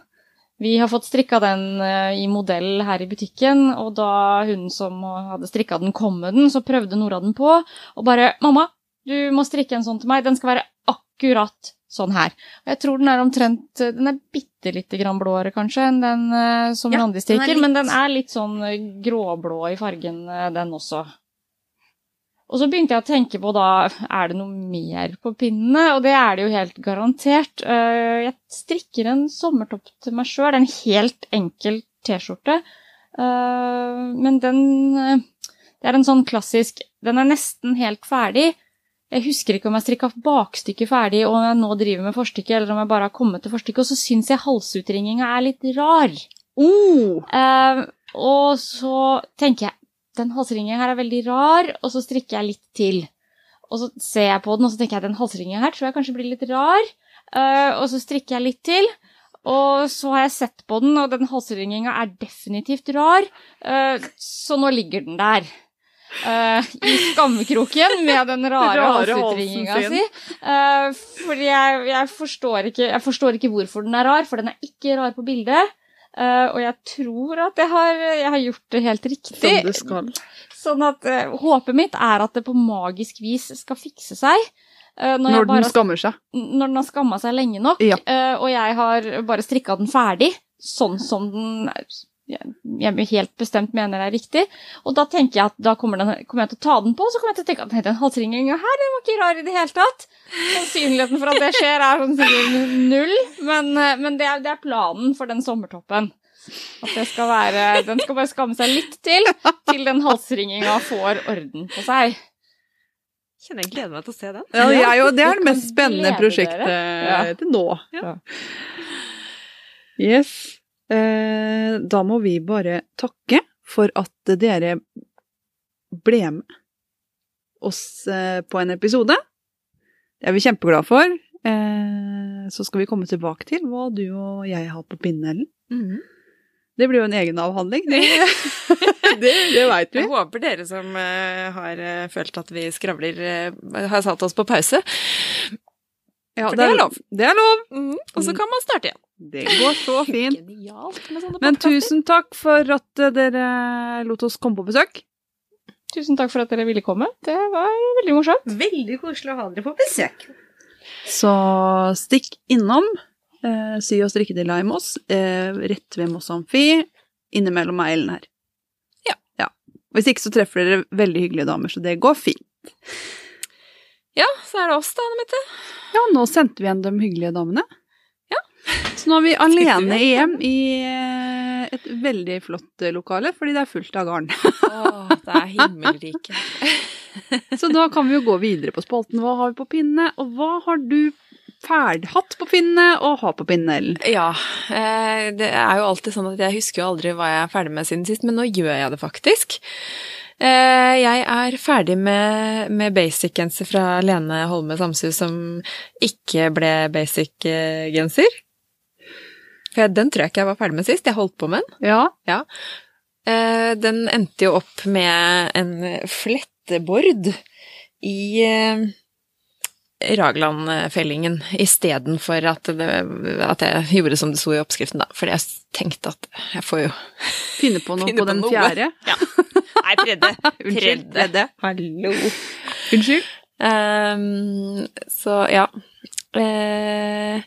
Vi har fått strikka den eh, i modell her i butikken, og da hun som hadde strikka den, kom med den, så prøvde Nora den på, og bare 'Mamma, du må strikke en sånn til meg. Den skal være akkurat sånn her.' Og jeg tror den er omtrent Den er bitte lite grann blåere, kanskje, enn den eh, som Ja, Randi er strikker, men den er litt sånn eh, gråblå i fargen, eh, den også. Og så begynte jeg å tenke på da, er det noe mer på pinnene? Og det er det jo helt garantert. Eh, Jeg strikker en sommertopp til meg sjøl, en helt enkel T-skjorte. Eh, Men den eh, Det er en sånn klassisk Den er nesten helt ferdig. Jeg husker ikke om jeg strikka bakstykket ferdig og om jeg nå driver med forstykket, eller om jeg bare har kommet til forstykket, og så syns jeg halsutringinga er litt rar. Oh! Uh, og så tenker jeg den halsringen her er veldig rar, og så strikker jeg litt til. Og så ser jeg på den, og så tenker jeg den halsringen her tror jeg kanskje blir litt rar. Uh, og så strikker jeg litt til. Og så har jeg sett på den, og den halsringinga er definitivt rar. uh, så nå ligger den der. Uh, I skammekroken med den rare, Rare halsutringinga si. Uh, fordi jeg, jeg, forstår ikke, jeg forstår ikke hvorfor den er rar, for den er ikke rar på bildet. Eh, og jeg tror at jeg har, jeg har gjort det helt riktig. Som du skal. Sånn at uh, Håpet mitt er at det på magisk vis skal fikse seg. Uh, når, jeg bare, den skammer seg. når den har skamma seg lenge nok, Ja. og jeg har bare strikka den ferdig, sånn som den jeg, jeg helt bestemt mener er riktig. Og da tenker jeg at da kommer, den, kommer jeg til å ta den på, og så kommer jeg til å tenke at nei, den halsringinga her den var ikke rar i det hele tatt. Sannsynligheten for at det skjer, er sånn sikkert null, men, eh, men det, er, det er planen for den sommertoppen. At det skal være Den skal bare skamme seg litt til, til den halsringinga får orden på seg. Kjenner jeg gleder meg til å se den. Ja, Ja, jeg, og det er det mest spennende prosjektet. Ja. til nå. Ja. Yes. Eh, da må vi bare takke for at dere ble med oss eh, på en episode. Det er vi kjempeglade for. Eh, Så skal vi komme tilbake til hva du og jeg har på pinnen, Ellen. Mhm. Det blir jo en egen avhandling. Det, det, det veit vi. Jeg håper dere som har følt at vi skravler, har satt oss på pause. Ja, For det er lov. Det er lov. Mm. Og så kan man starte igjen. Det går så fint. Genialt med sånne Men podcaster. tusen takk for at eh, dere lot oss komme på besøk. Tusen takk for at dere ville komme. Det var veldig morsomt. Veldig koselig å ha dere på besøk. Så stikk innom eh, Sy og strikkedilla i Moss, eh, rett ved Moss Amfi, innimellom meg Ellen her. Ja. ja. Hvis ikke så treffer dere veldig hyggelige damer, så det går fint. Ja, så er det oss da, Anne Mette. Ja, nå sendte vi igjen de hyggelige damene. Ja. Så nå er vi alene hjem i eh, et veldig flott eh, lokale, fordi det er fullt av garn. Åh, det er himmelrike. Så da kan vi jo gå videre på spalten. Hva har vi på pinne, og hva har du hatt på pinne og har på pinne, Ellen? Ja, eh, det er jo alltid sånn at jeg husker jo aldri hva jeg er ferdig med siden sist, men nå gjør jeg det faktisk. Eh, Jeg er ferdig med, med basic-genser fra Lene Holme Samsø som ikke ble basic-genser. For den tror jeg ikke jeg var ferdig med sist, jeg holdt på med den. Ja. ja. Den endte jo opp med en flettebord i eh, Ragland-fellingen istedenfor at, det- at jeg gjorde som det sto i oppskriften, da. For jeg tenkte at jeg får jo Finne på noe Finne på på den noe. fjerde. Nei, tredje. Unnskyld, tredje. Hallo. Unnskyld. Um, så ja. Uh,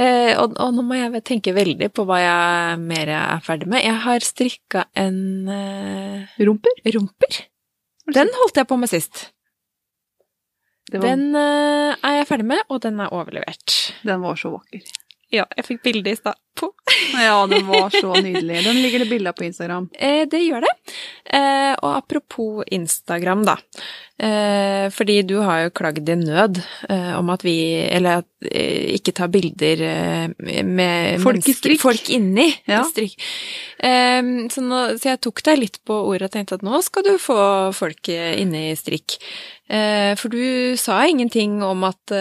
uh, og, og nå må jeg tenke veldig på hva jeg mer jeg er ferdig med. Jeg har strikka en uh, Rumper? rumper. Den holdt jeg på med sist. Var, den, Den eh, er jeg ferdig med, og den er overlevert. Den var så vakker. Ja, jeg fikk bilde i stad på. Ja, den var så nydelig. Den ligger det bilder på Instagram. Eh, det gjør det. Eh, og apropos Instagram, da. Eh, fordi du har jo klagd i nød eh, om at vi Eller at eh, ikke tar bilder eh, med Folk i strikk. Folk inni Ja. strikk. Så, nå, så jeg tok deg litt på ordet og tenkte at nå skal du få folk inni strikk. Eh, for du sa ingenting om at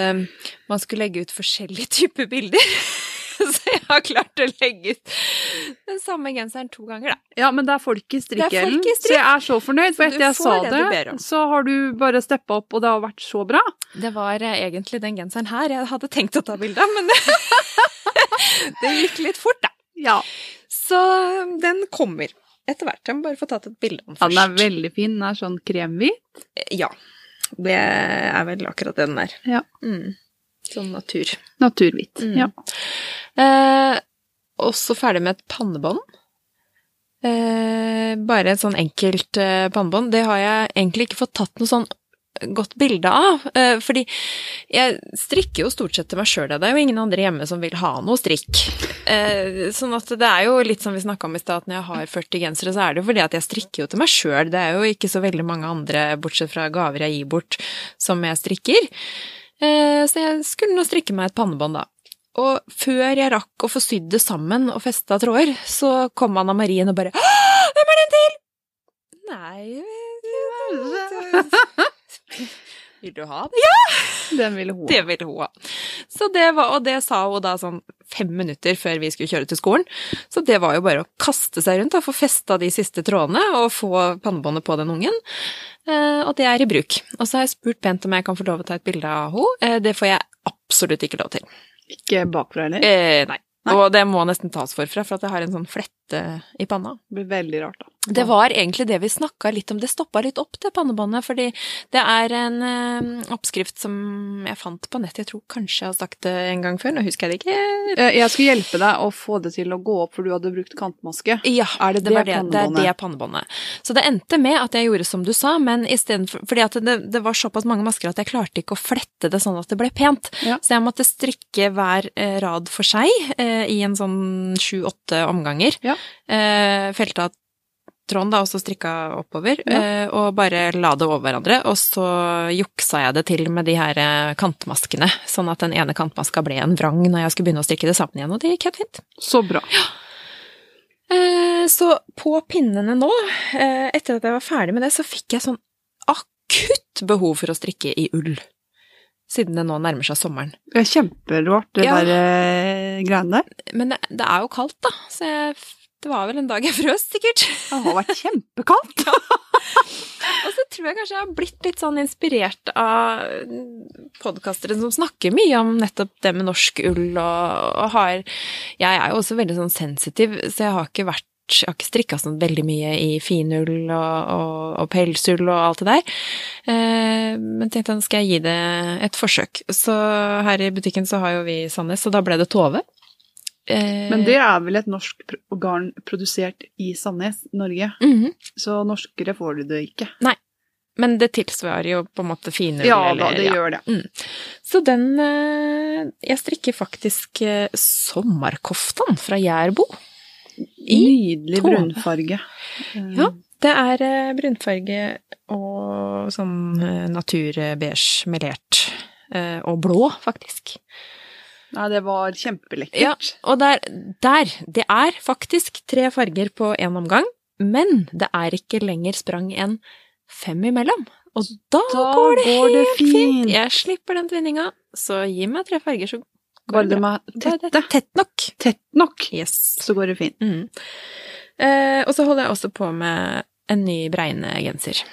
man skulle legge ut forskjellige typer bilder. så jeg har klart å legge ut den samme genseren to ganger, da. Ja, men det er folk i strikk, Ellen. Så jeg er så fornøyd, for etter jeg sa det det, så har du bare steppa opp, og det har vært så bra. Det var eh, egentlig den genseren her jeg hadde tenkt å ta bilde av, men det gikk litt fort, da. Ja. Så den kommer etter hvert. Jeg må bare få tatt et bilde av den ja først. den er veldig fin. Den er sånn kremhvit. Ja. Det er vel akkurat det den er. Ja. Mm. Sånn natur. Naturhvit. Mm. Ja. Eh, også ferdig med et pannebånd. Eh, bare et sånn enkelt eh, pannebånd. Det har jeg egentlig ikke fått tatt noe sånn godt bilde av. Eh, fordi jeg strikker jo stort sett til meg sjøl, det er jo ingen andre hjemme som vil ha noe strikk. Eh, sånn at det er jo litt som vi snakka om i stad, at når jeg har 40 gensere, så er det jo fordi at jeg strikker jo til meg sjøl. Det er jo ikke så veldig mange andre, bortsett fra gaver jeg gir bort, som jeg strikker. Eh, så jeg skulle nå strikke meg et pannebånd, da. Og før jeg rakk å få sydd det sammen og festa tråder, så kom Anna Marien og bare «Åh, Hvem er den til? Nei Vil du ha den? Ja! Den ville hun ha. Det ville hun ha. Så det var, og det sa hun da sånn fem minutter før vi skulle kjøre til skolen. Så det var jo bare å kaste seg rundt og få festa de siste trådene og få pannebåndet på den ungen. Eh, og det er i bruk. Og så har jeg spurt pent om jeg kan få lov å ta et bilde av henne. Eh, det får jeg absolutt ikke lov til. Ikke bakfra heller. Eh, nei. Nei. Og det må nesten tas forfra, for at jeg har en sånn flette i panna. Det blir veldig rart, da. Det var egentlig det vi snakka litt om. Det stoppa litt opp, det pannebåndet. Fordi det er en eh, oppskrift som jeg fant på nett. Jeg tror kanskje jeg har sagt det en gang før, nå husker jeg det ikke. Eh, Jeg skulle hjelpe deg å få det til å gå opp, for du hadde brukt kantmaske. Ja, Er det det, det var det. Det er det pannebåndet. Så det endte med at jeg gjorde som du sa, men istedenfor Fordi at det, det var såpass mange masker at jeg klarte ikke å flette det sånn at det ble pent. Ja. Så jeg måtte strikke hver eh, rad for seg i en sånn sju-åtte omganger. Ja. Eh, felta tråden da, og så strikka oppover, Ja. eh, og bare la det over hverandre. Og så juksa jeg det til med de her eh, kantmaskene, sånn at den ene kantmaska ble en vrang når jeg skulle begynne å strikke det sammen igjen, og det gikk helt fint. Så bra. Eh, Så på pinnene nå, etter at jeg var ferdig med det, så fikk jeg sånn akutt behov for å strikke i ull. Siden det nå nærmer seg sommeren. Er kjemperart, det Ja. der greiene der. Men det, det er jo kaldt, da, så jeg, det var vel en dag jeg frøs, sikkert. Det har vært kjempekaldt. Og så tror jeg kanskje jeg har blitt litt sånn inspirert av podkastere som snakker mye om nettopp det med norsk ull, og, og har Jeg er jo også veldig sånn sensitiv, så jeg har ikke vært jeg har ikke strikka sånn veldig mye i finull og, og, og pelsull og alt det der. Eh, men tenkte jeg skal jeg gi det et forsøk. Så her i butikken så har jo vi Sandnes, og da ble det Tove. Eh, Men det er vel et norsk garn produsert i Sandnes, Norge. mhm. Så norskere får du det ikke. Nei. Men det tilsvarer jo på en måte finull. Ja da, eller- det ja. gjør det. Så den eh, Jeg strikker faktisk eh, sommerkoftan fra Jærbo. I Nydelig Tove. brunfarge. Ja. Det er eh, brunfarge og sånn eh, naturbeige melert. Og blå, faktisk. Nei, det var kjempelekkert. Ja, og der, der Det er faktisk tre farger på én omgang, men det er ikke lenger sprang enn fem imellom. Og da, Da går det går det helt fint. fint. Jeg slipper den tvinninga, så gi meg tre farger, så går det det bra. det tette, er Tett nok. tett nok, Yes. så går det fint. Mm. Eh, og så holder jeg også på med en ny Breine-genser.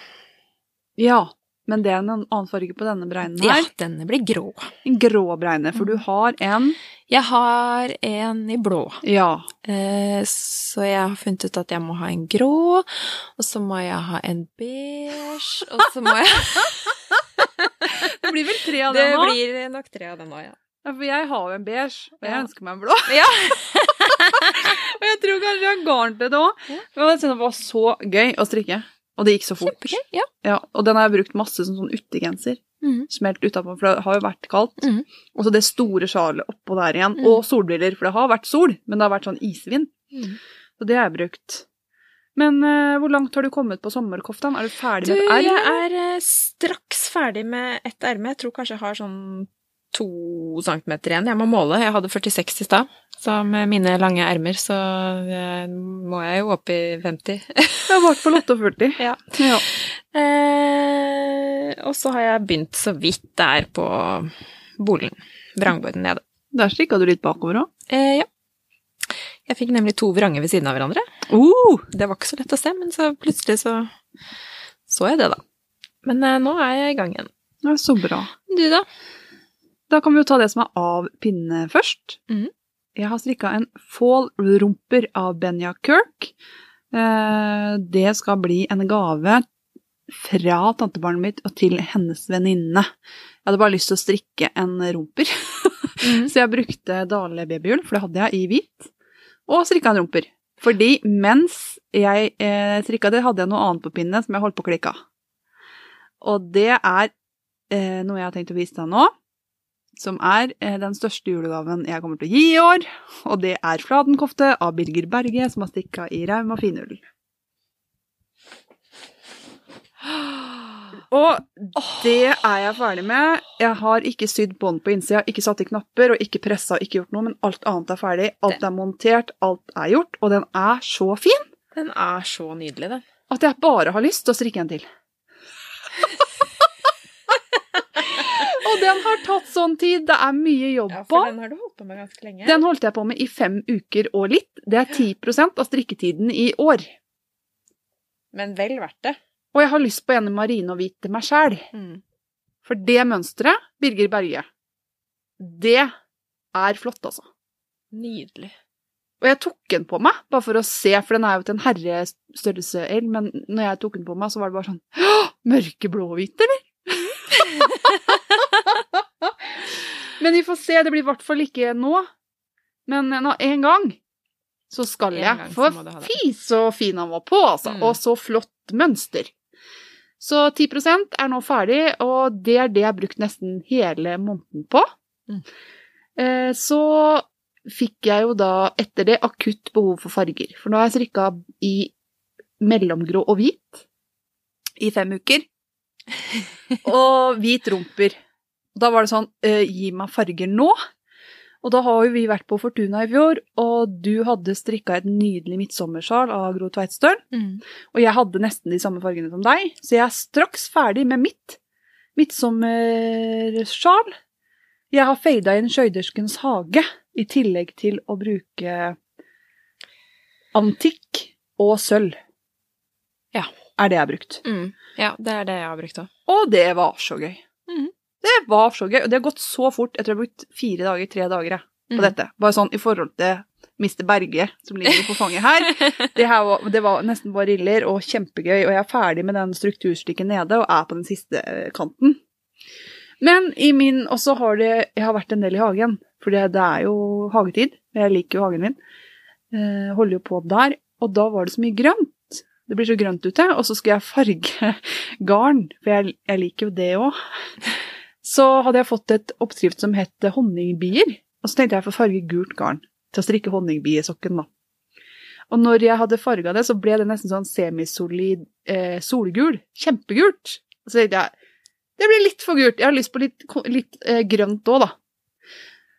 Ja, men det er en annen farge på denne bregnen Ja, denne blir grå. En grå bregne, for du har en Jeg har en i blå, Ja. eh, så jeg har funnet ut at jeg må ha en grå, og så må jeg ha en beige, og så må jeg Det blir vel tre av dem nå? Det blir nok tre av dem nå, ja. Ja, for jeg har jo en beige, og jeg Ja. ønsker meg en blå. Ja. Og jeg tror kanskje jeg har garn til det òg. Ja. Men det var så gøy å strikke. Og det gikk så fort. Kjempegøy. Ja. Ja, og den har jeg brukt masse som sånn utegenser. Mm. Smelt utapå, for det har jo vært kaldt. Mm. Og så det store sjalet oppå der igjen. Mm. Og solbriller, for det har vært sol, men det har vært sånn isvind. Mhm. Så det har jeg brukt. Men uh, hvor langt har du kommet på sommerkoftaen? Er du ferdig Du, med et jeg erm? er uh, straks ferdig med et erme. Jeg tror kanskje jeg har sånn to centimeter igjen. Jeg må måle. Jeg hadde 46 i stad. Så med mine lange ermer så eh, må jeg jo opp i 50. Jeg har hvert fall 48. Ja. ja. Eh, og så har jeg begynt så vidt der på bolen. Vrangborden nede. Der strikka du litt bakover òg. Eh, ja. Jeg fikk nemlig to vranger ved siden av hverandre. Uh, Det var ikke så lett å se, men så plutselig så så jeg det, da. Men eh, nå er jeg i gang igjen. det er så bra. Du, da? Da kan vi jo ta det som er av pinne først. Mm. Jeg har strikka en fall-rumper av Benja Kirk. Eh, Det skal bli en gave fra tantebarnet mitt og til hennes venninne. Jeg hadde bare lyst til å strikke en rumper, så jeg brukte Dale babyhjul, for det hadde jeg i hvit, og strikka en rumper. Fordi mens jeg eh, strikka det, hadde jeg noe annet på pinne som jeg holdt på å klikke av. Og det er eh, noe jeg har tenkt å vise deg nå som er eh, den største julegaven jeg kommer til å gi i år. Og det er fladenkofte av Birger Berge, som har stikka i rauma finull. Og det er jeg ferdig med. Jeg har ikke sydd bånd på innsida, ikke satt i knapper og ikke pressa og ikke gjort noe, men alt annet er ferdig. Alt er montert, alt er gjort, og den er så fin Den er så nydelig, den. at jeg bare har lyst til å strikke en til. og den har tatt sånn tid. Det er mye jobb på. Ja, for den har du holdt på med ganske lenge. Den holdt jeg på med i fem uker og litt. Det er 10% av strikketiden i år. Men vel verdt det. Og jeg har lyst på en i marine og hvit til meg sjæl. For det mønsteret, Birger Berge, det er flott, altså. Nydelig. Og jeg tok den på meg, bare for å se, for den er jo til en herrestørrelse L, men når jeg tok den på meg, så var det bare sånn Mørkeblå og hvit, eller? Men vi får se, det blir i hvert fall ikke nå. Men nå, en gang så skal En jeg. For fy, så fin han var på, altså. Mm. Og så flott mønster. Så 10% er nå ferdig, og det er det jeg har brukt nesten hele måneden på. Mm. Eh, så fikk jeg jo da etter det akutt behov for farger. For nå har jeg strikka i mellomgrå og hvit i fem uker. Og hvit rumper. Da var det sånn eh, Gi meg farger nå. Og da har jo vi vært på Fortuna i fjor, og du hadde strikka et nydelig midtsommersjal av Gro Tveitstøl. Mm. Og jeg hadde nesten de samme fargene som deg, så jeg er straks ferdig med mitt midtsommersjal. Jeg har fada inn Skjøyderskens hage, i tillegg til å bruke antikk og sølv. Ja. Er det jeg har brukt. Mm. Ja, det er det jeg har brukt òg. Og det var så gøy. Mhm. Det var så gøy, og det har gått så fort. Jeg tror jeg har brukt fire dager, tre dager på mm. dette. Bare sånn i forhold til Mr. Berge, som ligger på fanget her. Det, her var, det var nesten bariller og kjempegøy, og jeg er ferdig med den strukturstikken nede og er på den siste eh, kanten. Men i min Og så har det Jeg har vært en del i hagen, for det, det er jo hagetid. Jeg liker jo hagen min. Eh, holder jo på der. Og da var det så mye grønt. Det blir så grønt ute. Og så skulle jeg farge garn, for jeg, jeg liker jo det òg. Så hadde jeg fått et oppskrift som het honningbier. Og så tenkte jeg å få farge gult garn til å strikke honningbiesokken, da. Og når jeg hadde farga det, så ble det nesten sånn semisolid eh, solgul. Kjempegult. Og så tenkte jeg det blir litt for gult. Jeg har lyst på litt, litt eh, grønt òg, da.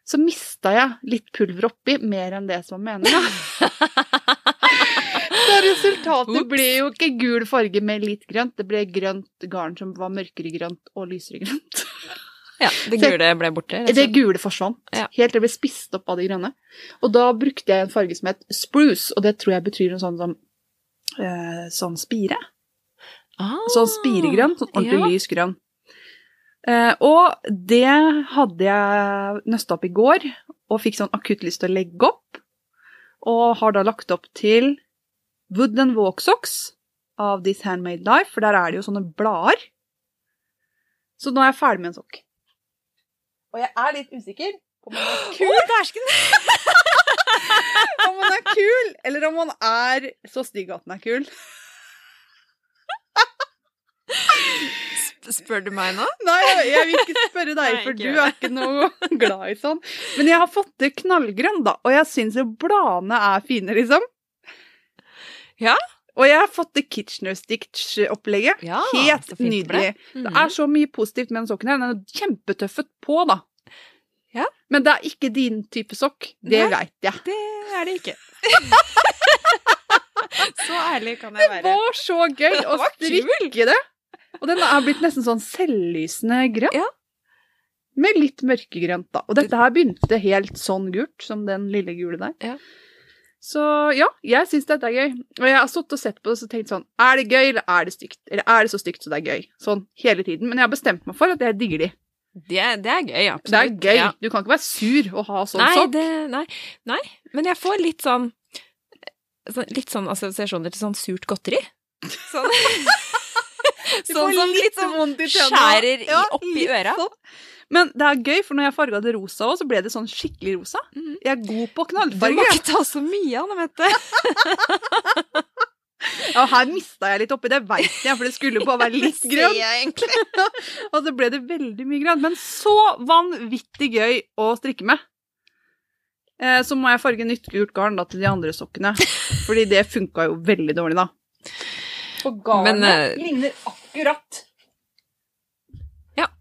Så mista jeg litt pulver oppi, mer enn det som var meninga. resultatet ble jo ikke gul farge med litt grønt, det ble grønt garn som var mørkere grønt og lysere grønt. Ja, det gule ble borte. rett Det gule forsvant, Ja. helt til det ble spist opp av det grønne. Og da brukte jeg en farge som het spruce, og det tror jeg betyr noe sånn som eh, sånn spire. Ah, Sånn spiregrønn, sånn ordentlig ja. lys grønn. Eh, og det hadde jeg nøsta opp i går, og fikk sånn akutt lyst til å legge opp. Og har da lagt opp til Woodland Walk Socks av This Handmade Life, for der er det jo sånne blader. Så nå er jeg ferdig med en sokk. Og jeg er litt usikker på om han er kul, om han er kul eller om han er så stygg at han er kul. Spør du meg nå? Nei, jeg, vil ikke spørre deg, for du er ikke noe glad i sånn. Men jeg har fått det knallgrønn, da, og jeg syns jo bladene er fine, liksom. Ja. Og jeg har fått det Kitchener Stitch-opplegget. Ja, Helt så fint det Mm nydelig. Mhm. Det er så mye positivt med den sokken her. Den er kjempetøffet på, da. Ja. Men det er ikke din type sokk. Det veit jeg. Det er det ikke. så ærlig kan jeg være. Det var så gøy å strikke det. Og den er blitt nesten sånn selvlysende grønn. Ja. Med litt mørkegrønt, da. Og dette her begynte helt sånn gult, som den lille gule der. Ja. Så ja, jeg syns dette er gøy. Og jeg har stått og sett på det og tenkt sånn Er det gøy, eller er det stygt? Eller er det så stygt så det er gøy? Sånn hele tiden. Men jeg har bestemt meg for at jeg digger de. Det, det er gøy, absolutt. Det er gøy. Ja. Du kan ikke være sur og ha sånn Nei, sokk. det, nei, nei, men jeg får litt sånn sånn- Litt sånn assosiasjoner til sånn surt godteri. Sånn, sånn som litt sånn vondt i skjærer i, Ja, oppi litt øra. sånn. Men det er gøy, for når jeg farga det rosa òg, så ble det sånn skikkelig rosa. Mhm. Jeg er god på Du må ikke ta så mye, Anne Mette. Ja, her mista jeg litt oppi, det veit jeg, for det skulle bare være litt egentlig. Og så ble det veldig mye grønn. Men så vanvittig gøy å strikke med. Eh, Så må jeg farge nytt gult garn da, til de andre sokkene. Fordi det funka jo veldig dårlig, da. Og garnet Men, eh, ligner akkurat.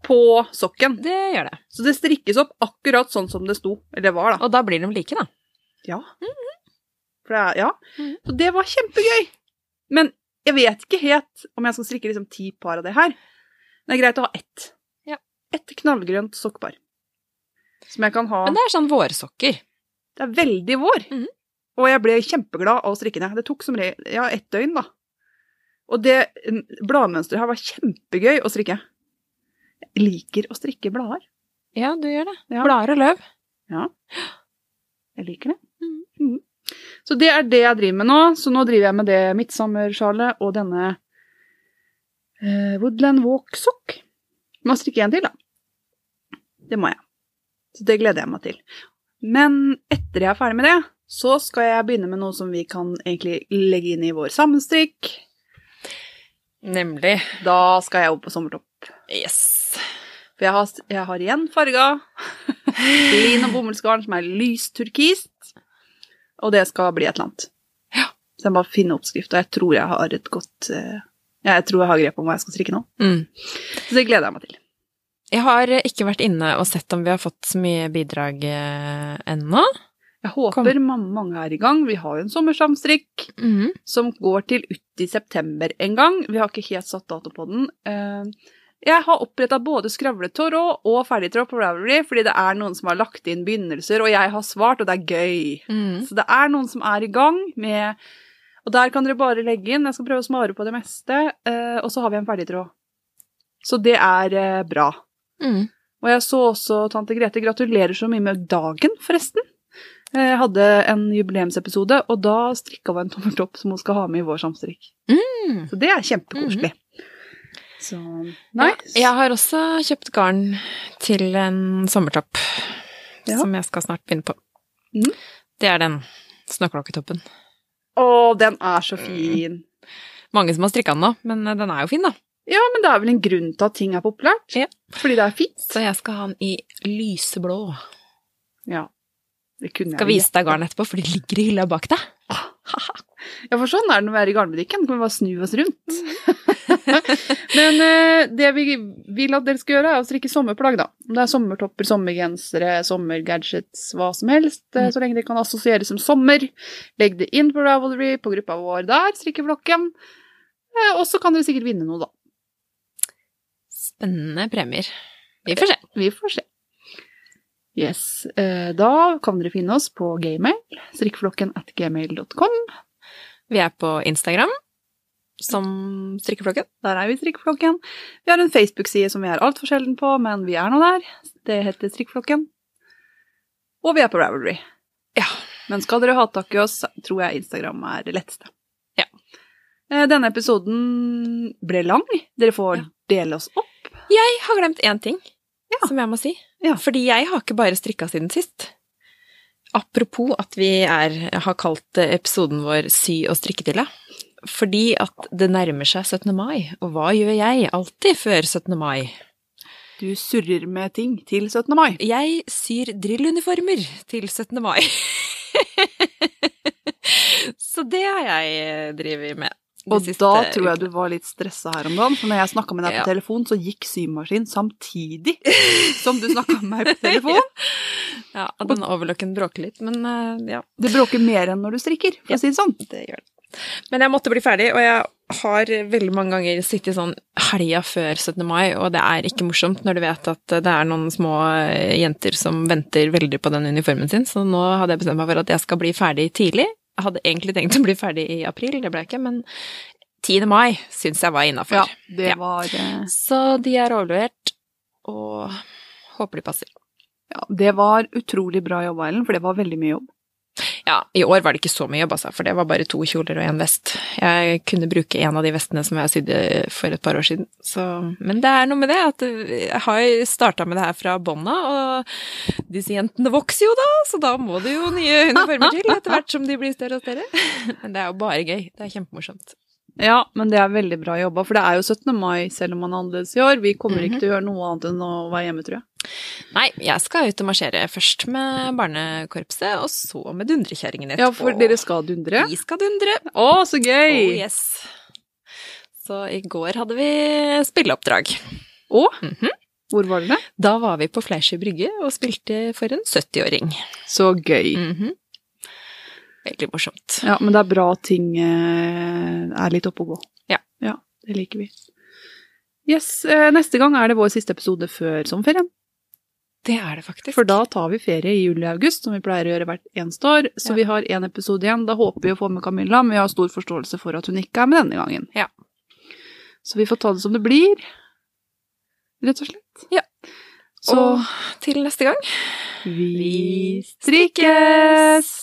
På sokken. Det gjør det. Så det strikkes opp akkurat sånn som det sto. Eller var, da. Og da blir de like, da. Ja. For det ja. ja. -hmm. Så det var kjempegøy. Men jeg vet ikke helt om jeg skal strikke liksom ti par av det her. Det er greit å ha ett. Ja. Ett knallgrønt sokkpar. Som jeg kan ha Men det er sånn vårsokker. Det er veldig vår. Mhm. Og jeg ble kjempeglad av å strikke ned. Det tok som regel ja, ett døgn, da. Og det mm, bladmønsteret her var kjempegøy å strikke. Liker å strikke blader. Ja, du gjør det. Ja. Blader og løv. Ja. Jeg liker det. Mm. Mm. Så det er det jeg driver med nå. Så nå driver jeg med det midtsommersjalet og denne eh, Woodland Walk Sock. Må strikke en til, da. Det må jeg. Så det gleder jeg meg til. Men etter jeg er ferdig med det, så skal jeg begynne med noe som vi kan egentlig legge inn i vår sammenstrikk. Nemlig. Da skal jeg opp på sommertopp. Yes. For jeg har, jeg har igjen farga lin og bomullsgarn som er lysturkist. Og det skal bli et eller annet. Så jeg må finne oppskrift, og jeg tror jeg har et godt eh, Jeg tror jeg har grep om hva jeg skal strikke nå. Mm. Så det gleder jeg meg til. Jeg har ikke vært inne og sett om vi har fått så mye bidrag eh, ennå. Jeg håper mange, mange er i gang. Vi har jo en sommersamstrikk mm. som går til ut i september en gang. Vi har ikke helt satt dato på den. Eh, Jeg har oppretta både skravletårå og ferdigtråd på Ravelry, fordi det er noen som har lagt inn begynnelser, og jeg har svart, og det er gøy. Mm. Så det er noen som er i gang med Og der kan dere bare legge inn. Jeg skal prøve å smare på det meste. eh, Og så har vi en ferdigtråd. Så det er eh, bra. Mm. Og jeg så også tante Grete. Gratulerer så mye med dagen, forresten. Jeg hadde en jubileumsepisode, og da strikka hun en tommeltopp som hun skal ha med i vår samstrikk. Mm. Så det er kjempekoselig. Så Ja, jeg har også kjøpt garn til en sommertopp Ja. som jeg skal snart begynne på. Mm. Det er den snøklokketoppen. Å, den er så fin. Mange som har strikka den nå, men den er jo fin, da. Ja, men det er vel en grunn til at ting er populært. Ja. Fordi det er fint. Så jeg skal ha den i lyseblå. Ja. Det kunne Skal jeg vise deg garn etterpå, for det ligger i hylla bak deg. Ja, for sånn er det når vi er i garnbutikken. Kan vi bare snu oss rundt. Men eh, det vi vil at dere skal gjøre, er å strikke sommerplagg, da. Om det er sommertopper, sommergensere, sommergadgets, hva som helst. eh, Så lenge det kan assosieres som sommer. Legg det inn på Ravelry, på gruppa vår der, strikkeflokken. Eh, og så kan dere sikkert vinne noe, da. Spennende premier. Vi får se. Vi får se. Yes. Da kan dere finne oss på gmail, strikkeflokken at gmail.com. Vi er på Instagram som Strikkeflokken. Der er vi Strikkeflokken. Vi har en Facebook-side som vi er altfor sjelden på, men vi er nå der. Det heter Strikkeflokken. Og vi er på Ravelry. Ja. Men skal dere ha tak i oss, tror jeg Instagram er det letteste. Ja. Eh, Denne episoden ble lang. Dere får Ja. dele oss opp. Jeg har glemt én ting Ja. som jeg må si. Ja. Fordi jeg har ikke bare strikka siden sist. Apropos at vi er, har kalt episoden vår Sy og strikketille. Fordi at det nærmer seg 17. mai, og hva gjør jeg alltid før 17. mai? Du surrer med ting til 17. mai. Jeg syr drilluniformer til 17. mai. Så det har jeg drevet med. Og da tror jeg du var litt stressa her om dagen, for når jeg snakka med deg på Ja. telefon, så gikk symaskinen samtidig som du snakka med meg på telefon. Ja, den overlocken bråker litt, men eh, ja. Det bråker mer enn når du strikker, for Ja. å si det sånn. Det gjør det. Men jeg måtte bli ferdig, og jeg har veldig mange ganger sittet sånn helga før 17. mai, og det er ikke morsomt når du vet at det er noen små eh, jenter som venter veldig på den uniformen sin, så nå hadde jeg bestemt meg for at jeg skal bli ferdig tidlig. Jeg hadde egentlig tenkt å bli ferdig i april, det ble jeg ikke, men 10. mai syns jeg var innafor. Ja, det Ja. var eh, Så de er overlevert, og håper de passer. Ja, det var utrolig bra jobba, Ellen, for det var veldig mye jobb. Ja, i år var det ikke så mye jobb, altså, for det var bare to kjoler og én vest. Jeg kunne bruke en av de vestene som jeg sydde for et par år siden. Så, men det er noe med det at jeg har starta med det her fra bånda, og disse jentene vokser jo da, så da må det jo nye uniformer til etter hvert som de blir større og større. Men det er jo bare gøy. Det er kjempemorsomt. Ja, men det er veldig bra jobba, for det er jo 17. mai selv om man er annerledes i år. Vi kommer Mhm. ikke til å gjøre noe annet enn å være hjemme, tror jeg. Nei, jeg skal ut og marsjere først med barnekorpset, og så med dundrekjerringen etterpå. Ja, for dere skal dundre. Vi skal dundre. Å, så Oh, gøy! yes. Så i går hadde vi spilleoppdrag. Å, Mhm. hvor var dere? Da var vi på Fleischer brygge og spilte for en 70-åring. Så gøy. Mhm. Veldig morsomt. Ja, men det er bra at ting eh, er litt oppe å gå. Ja. Ja, det liker vi. Yes, eh, neste gang er det vår siste episode før sommerferien. Det er det faktisk. For da tar vi ferie i juli-august, som vi pleier å gjøre hvert eneste år. Så Ja. vi har én episode igjen. Da håper vi å få med Camilla, men vi har stor forståelse for at hun ikke er med denne gangen. Ja. Så vi får ta det som det blir, rett og slett. Ja. Så Og til neste gang vi strikkes!